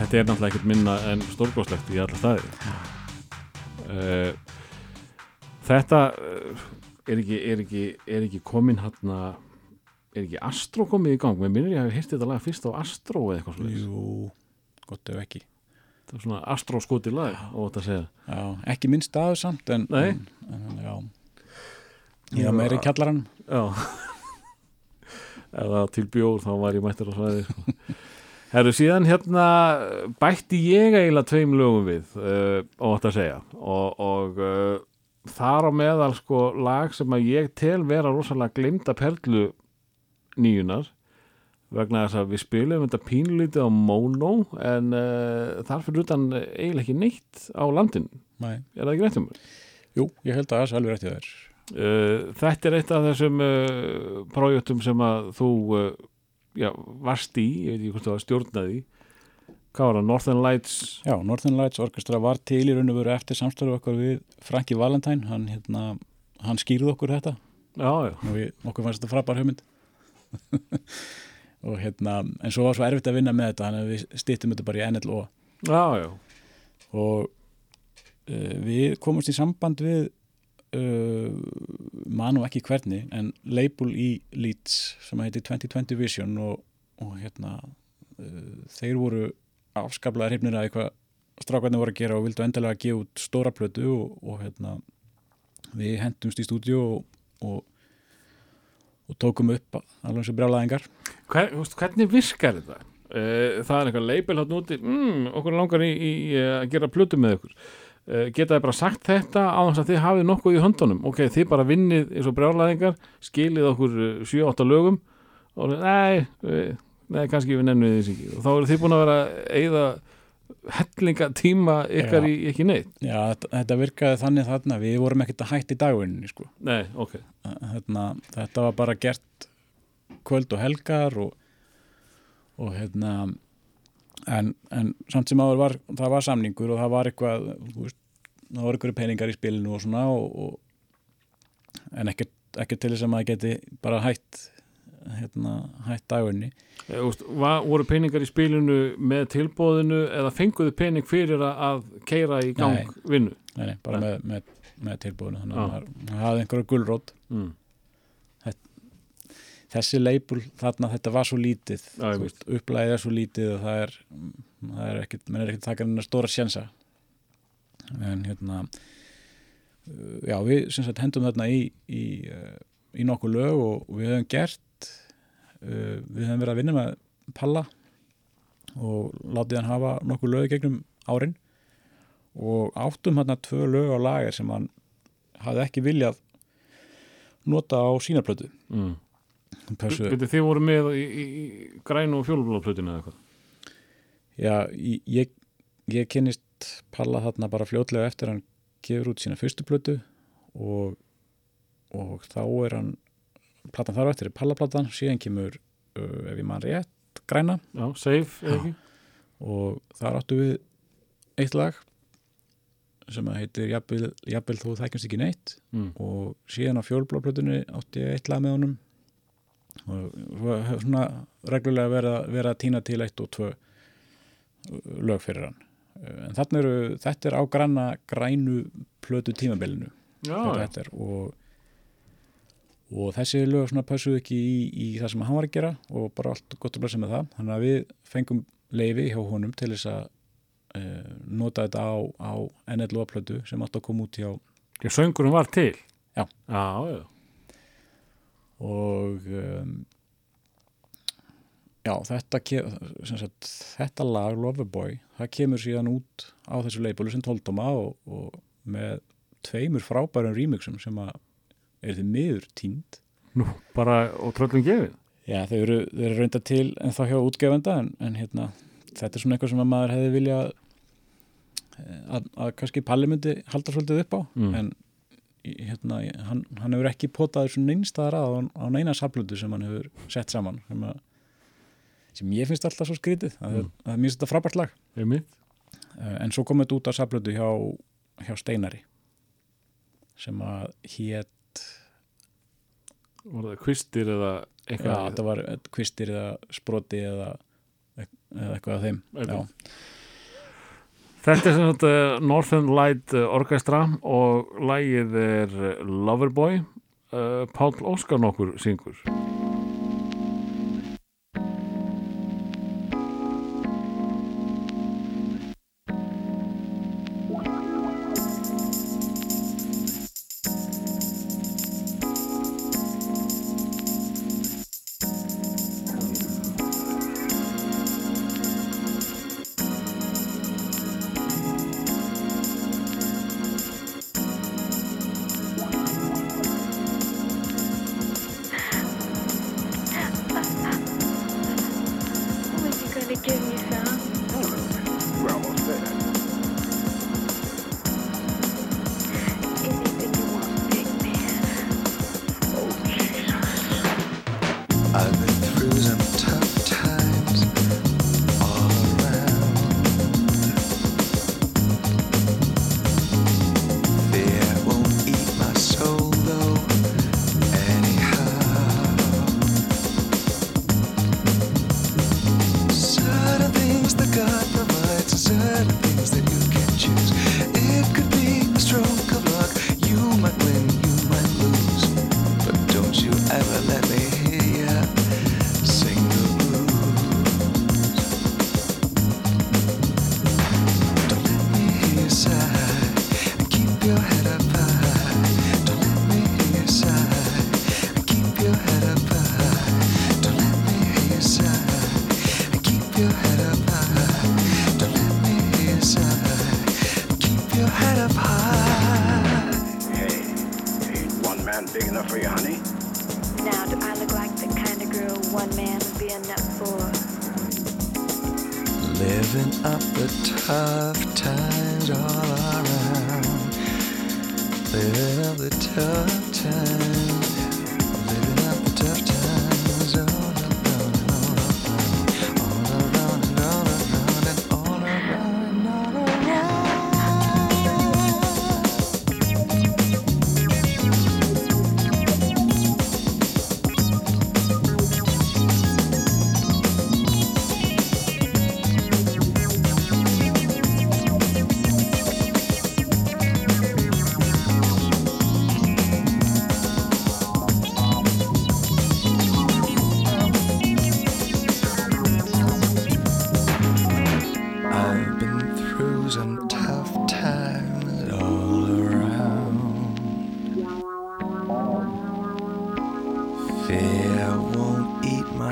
Þetta er náttúrulega ekkert minna en stórgóðslegt í alla staði. Uh, þetta uh, er ekki, er ekki, er ekki komin hann er ekki Astro komið í gang? Mér minnir ég að ég heyrti þetta lag fyrst á Astro eða eitthvað svona Jú, gott ef ekki. Það er svona Astro skoti lag Já, ekki minn staður samt en, en, en já Já, meiri kjallarann Já. Eða til bjór þá var ég mættur á svæði sko. *laughs* Herru, síðan hérna bætti ég eiginlega tveim lögum við uh, ótt að segja og, og uh, þar á meðal sko lag sem að ég tel vera rosalega glimta perlu nýjunar vegna þess að við spilum þetta pínlítið á Mono en uh, þar fyrir utan eiginlega ekki neitt á landin Nei. er það ekki rétt um? Jú, ég held að það er alveg rétt í Uh, þetta er eitt af þessum projektum sem að þú já, varst í, ég veit ekki hvort þú var stjórnaði hvað var það, Northern Lights? Já, Northern Lights Orchestra var til í raun og veru eftir samstöru okkar við Franki Valentine. Hann, hérna, hann skýrði okkur þetta. Já, já, við, okkur fannst þetta frábær hugmynd. *laughs* Og hérna en svo var svo erfitt að vinna með þetta þannig að við stýttum þetta bara í NLO já, já. Og uh, við komumst í samband við uh, manu ekki hvernig en label í Leeds sem heitir 2020 Vision og, og hérna uh, þeir voru afskaplega hrifnir að eitthvað strákarnir voru að gera og vildu endilega að gefa út stóra plötu og, og hérna við hendumst í stúdíu og, og, og tókum upp alveg eins og brjálæðingar. Hver, hvernig virkar þetta? Uh, það er eitthvað label hann úti. Mm, okkur langar í, í að gera plötu með ykkur uh, geta þið bara sagt þetta á þess að þið hafið nokkuð í höndunum? Ok, þið bara vinnið eins og brjálæðingar skilið okkur 7-8 lögum og nei, nei kannski við nefnum við þess ekki. Og þá eru þið búin að vera eigða hellinga tíma ykkar Já. í ekki neitt? Já, þetta, þetta virkaði þannig þarna. Við vorum ekkert að hætta í dagvinni sko. nei, ok, hérna, þetta var bara gert kvöld og helgar og, og hérna en, en samt sem áður var það var samningur og það var eitthvað veist, það var eitthvað peningar í spilinu og svona og, og, en ekkert, ekkert til þess að maður geti bara hætt hérna, hætt e, úst, var, voru peningar í spilinu með tilbóðinu eða fenguðu pening fyrir að, keira í gang Nei. vinnu nei, nei, bara Nei. með, með, með tilbúinu þannig að maður maður hafði einhverja gulrót mm. Þessi leipul þarna þetta var svo lítið upplæðið er svo lítið og það er, það er ekkit, menn er ekkert að taka hennar stóra sjensa en hérna uh, já við sem sagt hendum þarna í í, uh, í nokkuð lög og við höfum gert uh, við höfum verið að vinna með Palla og látið hann hafa nokkuð lög gegnum árin og áttum hann tvö lög á lager sem hann hafði ekki viljað nota á sínaplötu Mm. Byrju, þið voru með í, í, í grænu og fjólubláplötinu eða eitthvað Já, ég, ég kynnist Palla þarna bara fljótlega eftir hann gefur út sína fyrstu plötu og, og þá er hann platan þar á eftir er Pallaplatan síðan kemur, uh, ef ég mann rétt græna Já, safe, eða ekki? og þar áttu við eitt lag sem heitir Jafnvel, þú þekkjast ekki neitt Mm. og síðan á fjólblóplötunni átti ég eitt lag með honum og svona reglulega verið að týna til eitt og tvö lög fyrir hann. En þarna eru, þetta er á granna grænu plötu er, og, og þessi lög svona pössuðu ekki í, í það sem hann var að gera og bara allt gott að blessa með það. Þannig að við fengum leifi hjá honum til þess að uh, nota þetta á, á NLO plötu sem átt að koma út hjá söngurum var til? Já. Já, já og um, já, þetta sagt, þetta lag Loverboy, það kemur síðan út á þessu leifbólu sem tóltóma og, og með tveimur frábærum remixum sem að er þið miður tínd Nú, bara og tröllum gefið Já, þau eru, eru reynda til en þá hjá útgefenda en, en hérna, þetta er svona eitthvað sem að maður hefði vilja að, að kannski Palli myndi halda svolítið upp á Mm. en hérna, hann, hann hefur ekki potaður svona einstæðar að á, á neina saflötu sem hann hefur sett saman sem, að, sem ég finnst alltaf svo skrítið að, Mm. mér finnst þetta frábært lag. Eh, en svo kom þetta út á saflötu hjá, hjá Steinari sem að hét Var það kvistir eða eitthvað þetta var kvistir eða sproti eða, eða eitthvað af þeim Eitthvað. Já. Þetta er sem sagt uh, Northern Light eh, Orchestra og lægið er eh, Loverboy uh, Pál Óskar nokkur syngur.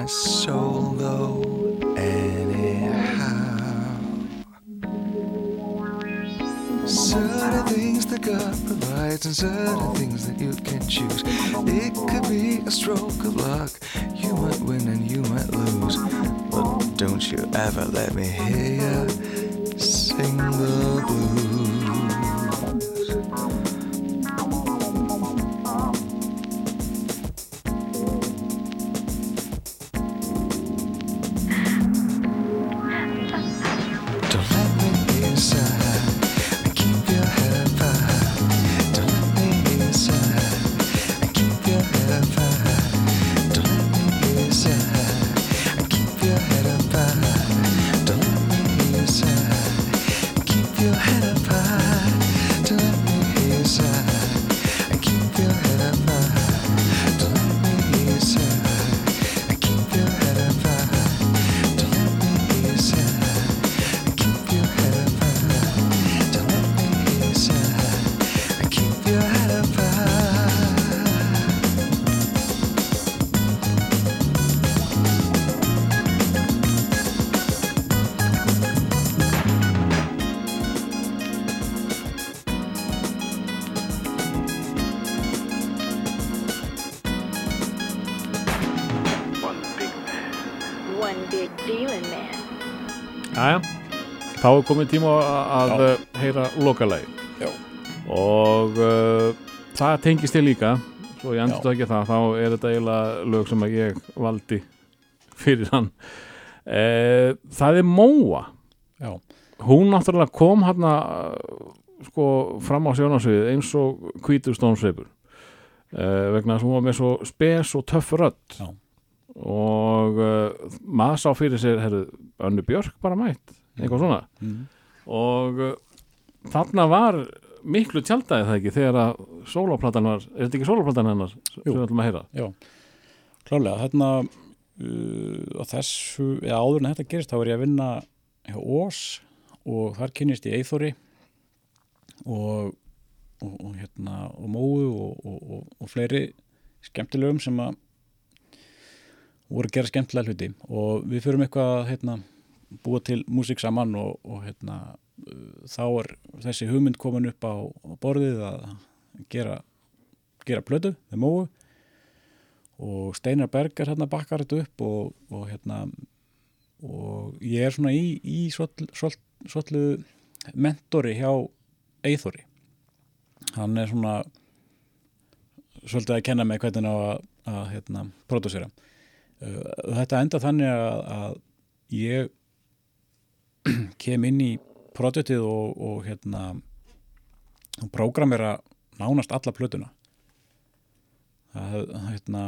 So low, anyhow. Certain things that God provides, and certain things that you can choose. It could be a stroke of luck. You might win and you might lose. But don't you ever let me hear you sing the blues. þá er komið tíma að Já. Eh, heyra lokalæg og uh, það tengist ég líka svo ég endur ekki það, þá er þetta eiginlega lög sem ég valdi fyrir hann. Uh, það er Móa. Já. hún náttúrulega kom hann að sko fram á sjónasviðið eins og kvítur stónsveipur uh, vegna þess að hún var með svo spes og töff rött og maður sá fyrir sér, herru, Önnu Björk bara mætt eitthvað svona mm. og uh, þarna var miklu tjaldæði það ekki þegar að sóláplatan var, er þetta ekki sóláplatan hennar sem við ætlum að heyra? Já, klálega, þarna uh, þessu, eða áður en þetta gerist þá er ég að vinna hjá Ós og þar kynist ég Eithori og, og, og hérna og Móðu og, og fleiri skemmtilegum sem að voru að gera skemmtilega hluti og við fyrum eitthvað hérna búa til músík saman og, og hérna, uh, þá er þessi hugmynd komin upp á, á borðið að gera, gera plötu með Móu. Og Steinar Berg er hérna bakkar þetta upp og, og hérna og ég er svona í, í svolítið mentori hjá Eithori hann er svona svolítið að kenna mig hvernig að, að hérna, pródúsera. Uh, þetta enda þannig að, að ég *clears throat* kem inn í projektið og, og hérna og prógramera nánast alla plötuna. Það hérna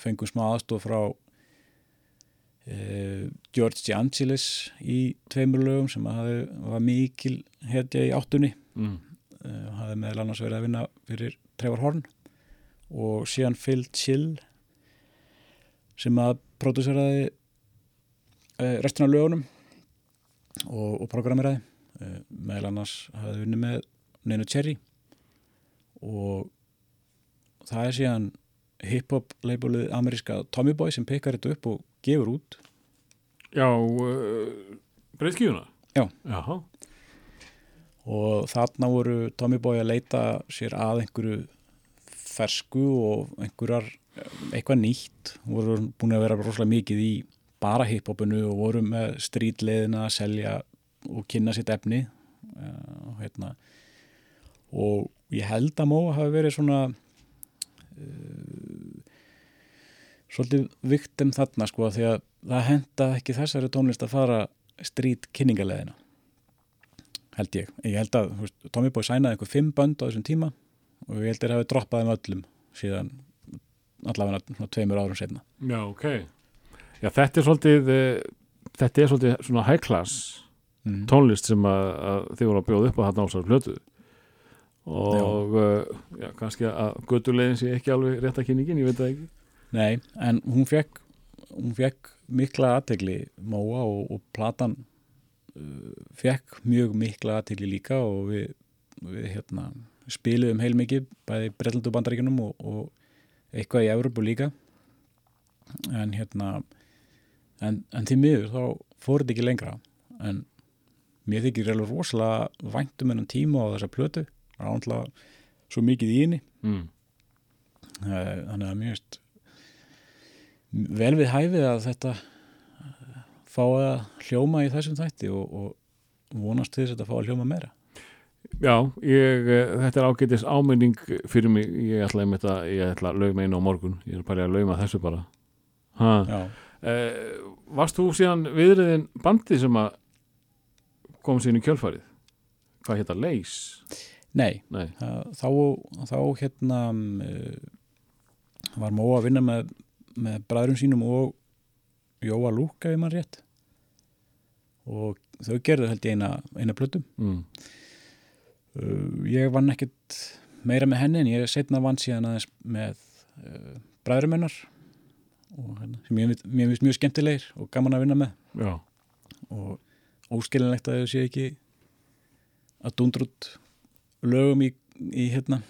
fengum smá aðstof frá eh, George DeAngelis í tveimur lögum sem að hafi, var mikil hetja í áttunni. Mm. eh, hafi meðal annars verið að vinna fyrir Trevor Horn og síðan Phil Chill sem að pródúseraði eh, restina lögunum og, og programmeraði eh, meðal annars hafi vinni með Nino Cherry og það er síðan hip-hop labelið ameríska Tommy Boy sem pekar þetta upp og gefur út Já, uh, breyðskífuna? Já. Jaha. og þarna voru Tommy Boy að leita sér að einhverju fersku og einhverjar eitthvað nýtt, voru búin að vera rosalega mikið í bara hiphopinu og voru með strítleðina að selja og kynna sitt efni uh, hérna og ég held að Móa hafi verið svona uh, svolítið viktum þarna sko því að það henda ekki þessari tónlist að fara strít kynningaleðina held ég. Ég held að veist, Tommy Boy sænaði einhver fimm bönd á þessum tíma og ég held að þeir hafi droppað þeim öllum síðan allavega svona tveimur árum setna. Já, ok. Já, þetta er svolítið, uh, þetta er svolítið svona high class Mm. tónlist sem að, að þið voru að bjóða upp á þarna ásar plötu og uh, já, kannski að göttulegin sé ekki alveg rétt að kynningin, ég veit það ekki. Nei, en hún fekk hún fekk mikla aðtegli Móa og, og platan uh, fekk mjög mikla aðtegli líka og við, við hérna, spiluðum heilmikið bæði Breitlandu bandaríkjunum og, og eitthvað í Európu líka en hérna en, en því miður þá fór þetta ekki lengra. En mér þykir alveg rosalega væntum enn tíma á þessa plötu. Það er ántlega svo mikið í henni. Mm. Eh, þannig að mér veist vel við hæfið að þetta eh, fái að hljóma í þessum þætti og, og vonast til þess að þetta fá að hljóma meira. Já, ég, uh, þetta er ágætis áminning fyrir mig, ég ætla að að lauma einu á morgun, ég er bara að lauma þessu bara. Ha. Já, Uh, varst þú síðan viðriðin bandið sem að kom síðan í kjölfarið? Hvað hétta Leys? nei, Nei. þá, þá hérna uh, var Móa að vinna með, með bræðurum sínum og Jóa Lúka ef maður rétt og þau gerðu held ég eina, eina plötum Mm. uh, ég vann ekkit meira með henni en ég setna vann síðan aðeins með bræðurum hennar og hérna, sem ég, finnst- mjög skemmtilegir og gaman að vinna með Já. og óskilinlegt að þau sé ekki að dundra út lögum í, í hérna,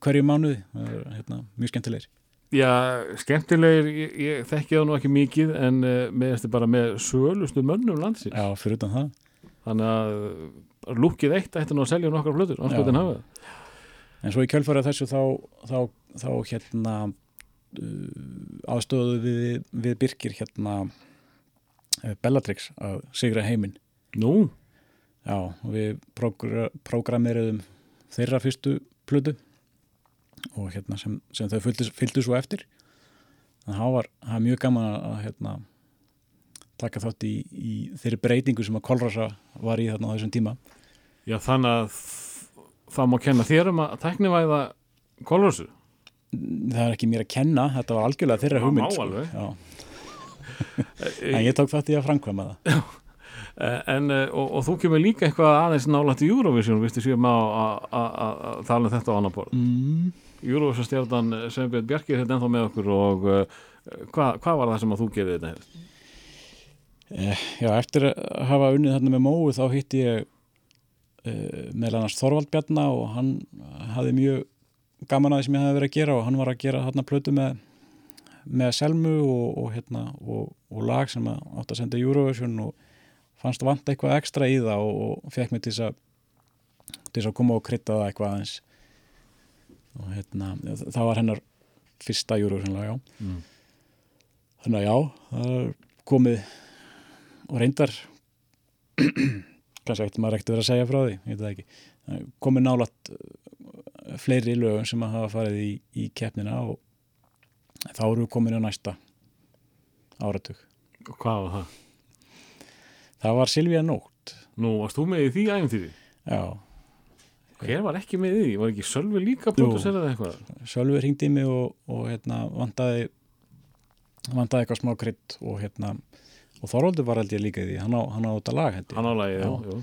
hverju mánuði hérna, mjög skemmtilegir Já, skemmtilegir, ég, ég þekki það nú ekki mikið en uh, með þetta bara með sölustu mönnum landsins. Já, fyrir utan það Þannig að uh, lúkið eitt ætti nú að selja nokkar flötur, anskotin hafa. En svo í kjölfæra þessu þá, þá, þá hérna uh, aðstöðu við, við Birkir hérna uh, Bellatrix að sigra heiminn. Nú, Já, og við prógra, prógrameriðum þeirra fyrstu plötu og hérna sem, sem þau fylgdu, svo eftir. En það var, var mjög gaman að, að hérna, taka þátt í, í þeirri breytingu sem að Kolrasa var í þarna á þessum tíma. Já þannig að það má kenna þér um að tæknivæða kolvarsu. Það er ekki mér að kenna, þetta var algjörlega þeirra hugmynd sko. Já, *laughs* en ég tók þátt í að framkvæma það Eh, En, eh, og, og þú kemur líka eitthvað aðeins nálægt í Eurovision, viðstu séum að- tala um þetta á annar borð. mm. Eurovision stjórnan Sveinbjörn Bjarki er þetta ennþá með okkur og uh, hvað, hvað var það sem að þú gerði þetta helst? Eh, Já, eftir að hafa unnið þarna með Móu þá hitti ég uh, meðal annars Þorvald Bjarna og hann hafði mjög gaman að því sem ég hafði verið að gera og hann var að gera þarna plötu með, með Selmu og, og, hérna, og, og lag sem að átt að senda Eurovision og fannst vant eitthvað ekstra í það og, og fekk mig til þess að að koma og krydda það eitthvað aðeins. Og hérna það var hennar fyrsta Eurovision lag, já. Mm. þannig að já, það er komið og reyndar *clears throat* kannski ekkert maður ekkert verið að segja frá því ég veit það ekki, komið nálat fleiri lögum sem að hafa farið í, í keppnina og þá erum við komin á næsta áratug Og Hvað var það? það var Silvía Nótt Nú, varst þú með í því æfintýri? já, Hver var ekki með í því? Var ekki Sölvi líka Jú. pródusserað eitthvað? Sölvi hringdi í mig og, og hérna, vantaði vantaði eitthvað smá krydd og hérna og Þorvaldur var held ég líka í því, hann á, hann á þetta lag. Hann álægi, já, Já. já.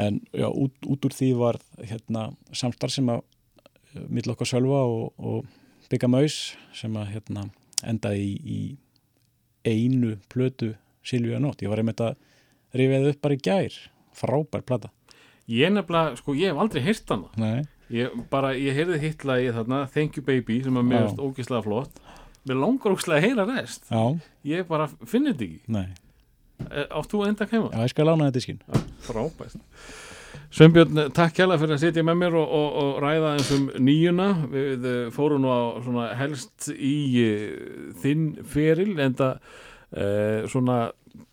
En já, út, út úr því var hérna, samstarf sem að mill okkar Sölva og, og Bygga Maus sem að hérna, enda í, í einu plötu Silvíu Nótt. Ég var einmitt að rifið upp bara í gær. Frábær plata. Ég nefnilega, sko, ég hef aldrei heyrt hana. Nei. Ég bara, ég heyrði hittla í þarna Thank you baby, sem að mér veist ógislega flott. Mér langar ógislega að heyra rest. Já, Ég bara finn þetta ekki. nei. Eh, Átt þú enda heima? Já, ég skal lána þetta diskinn. Frábæst. Sveinbjörn, takk kjærlega fyrir að sitja með mér og, og, og ræða eins um nýjuna. Við eh, fórum nú á svona helst í þinn feril, en það uh, svona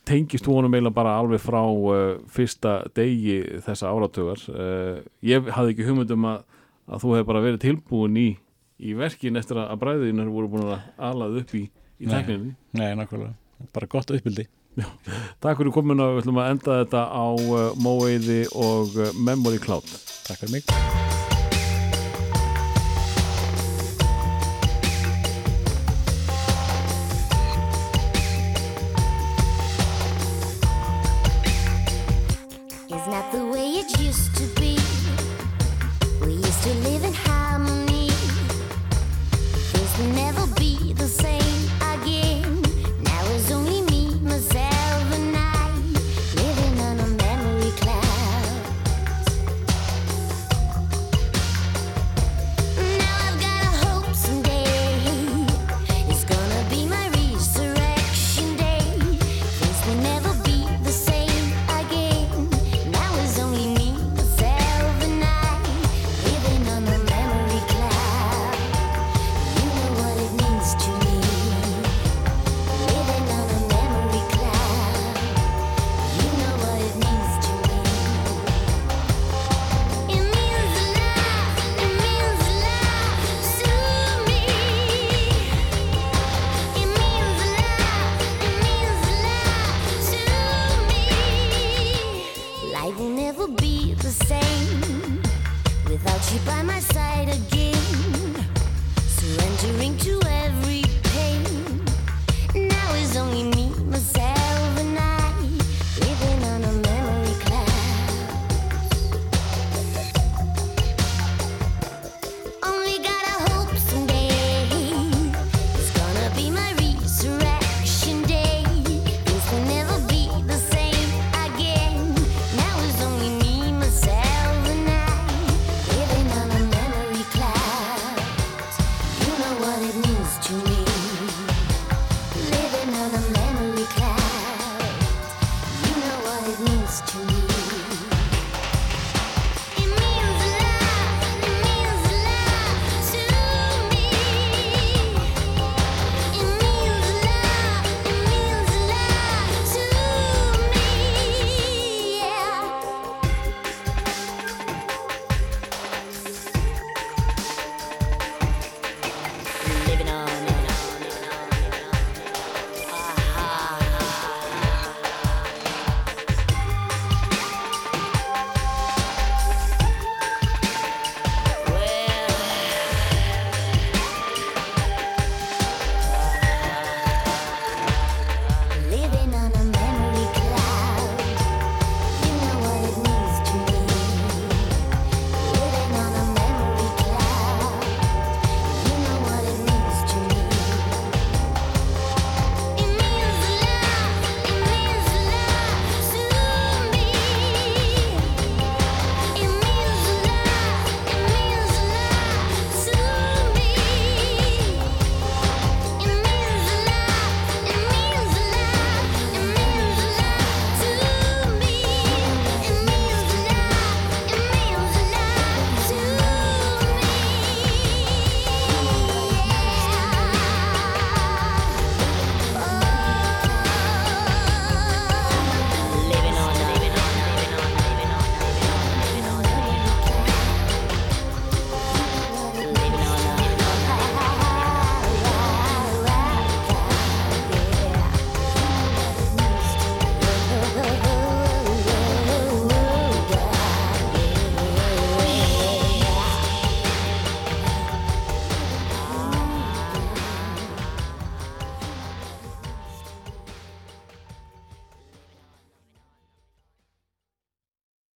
tengist honum eiginlega bara alveg frá uh, fyrsta degi þessa áratögar. Uh, ég hafði ekki hugmyndum að, að þú hefði bara verið tilbúin í, í verkin eftir að, að bræðinir voru búin að alað upp í, í Nei. tækninni. Nei, nákvæmlega. Bara gott uppbyldi. Takk fyrir komin og við ætlum að enda þetta á uh, Móeiði og uh, Memory Cloud. Takk fyrir mig.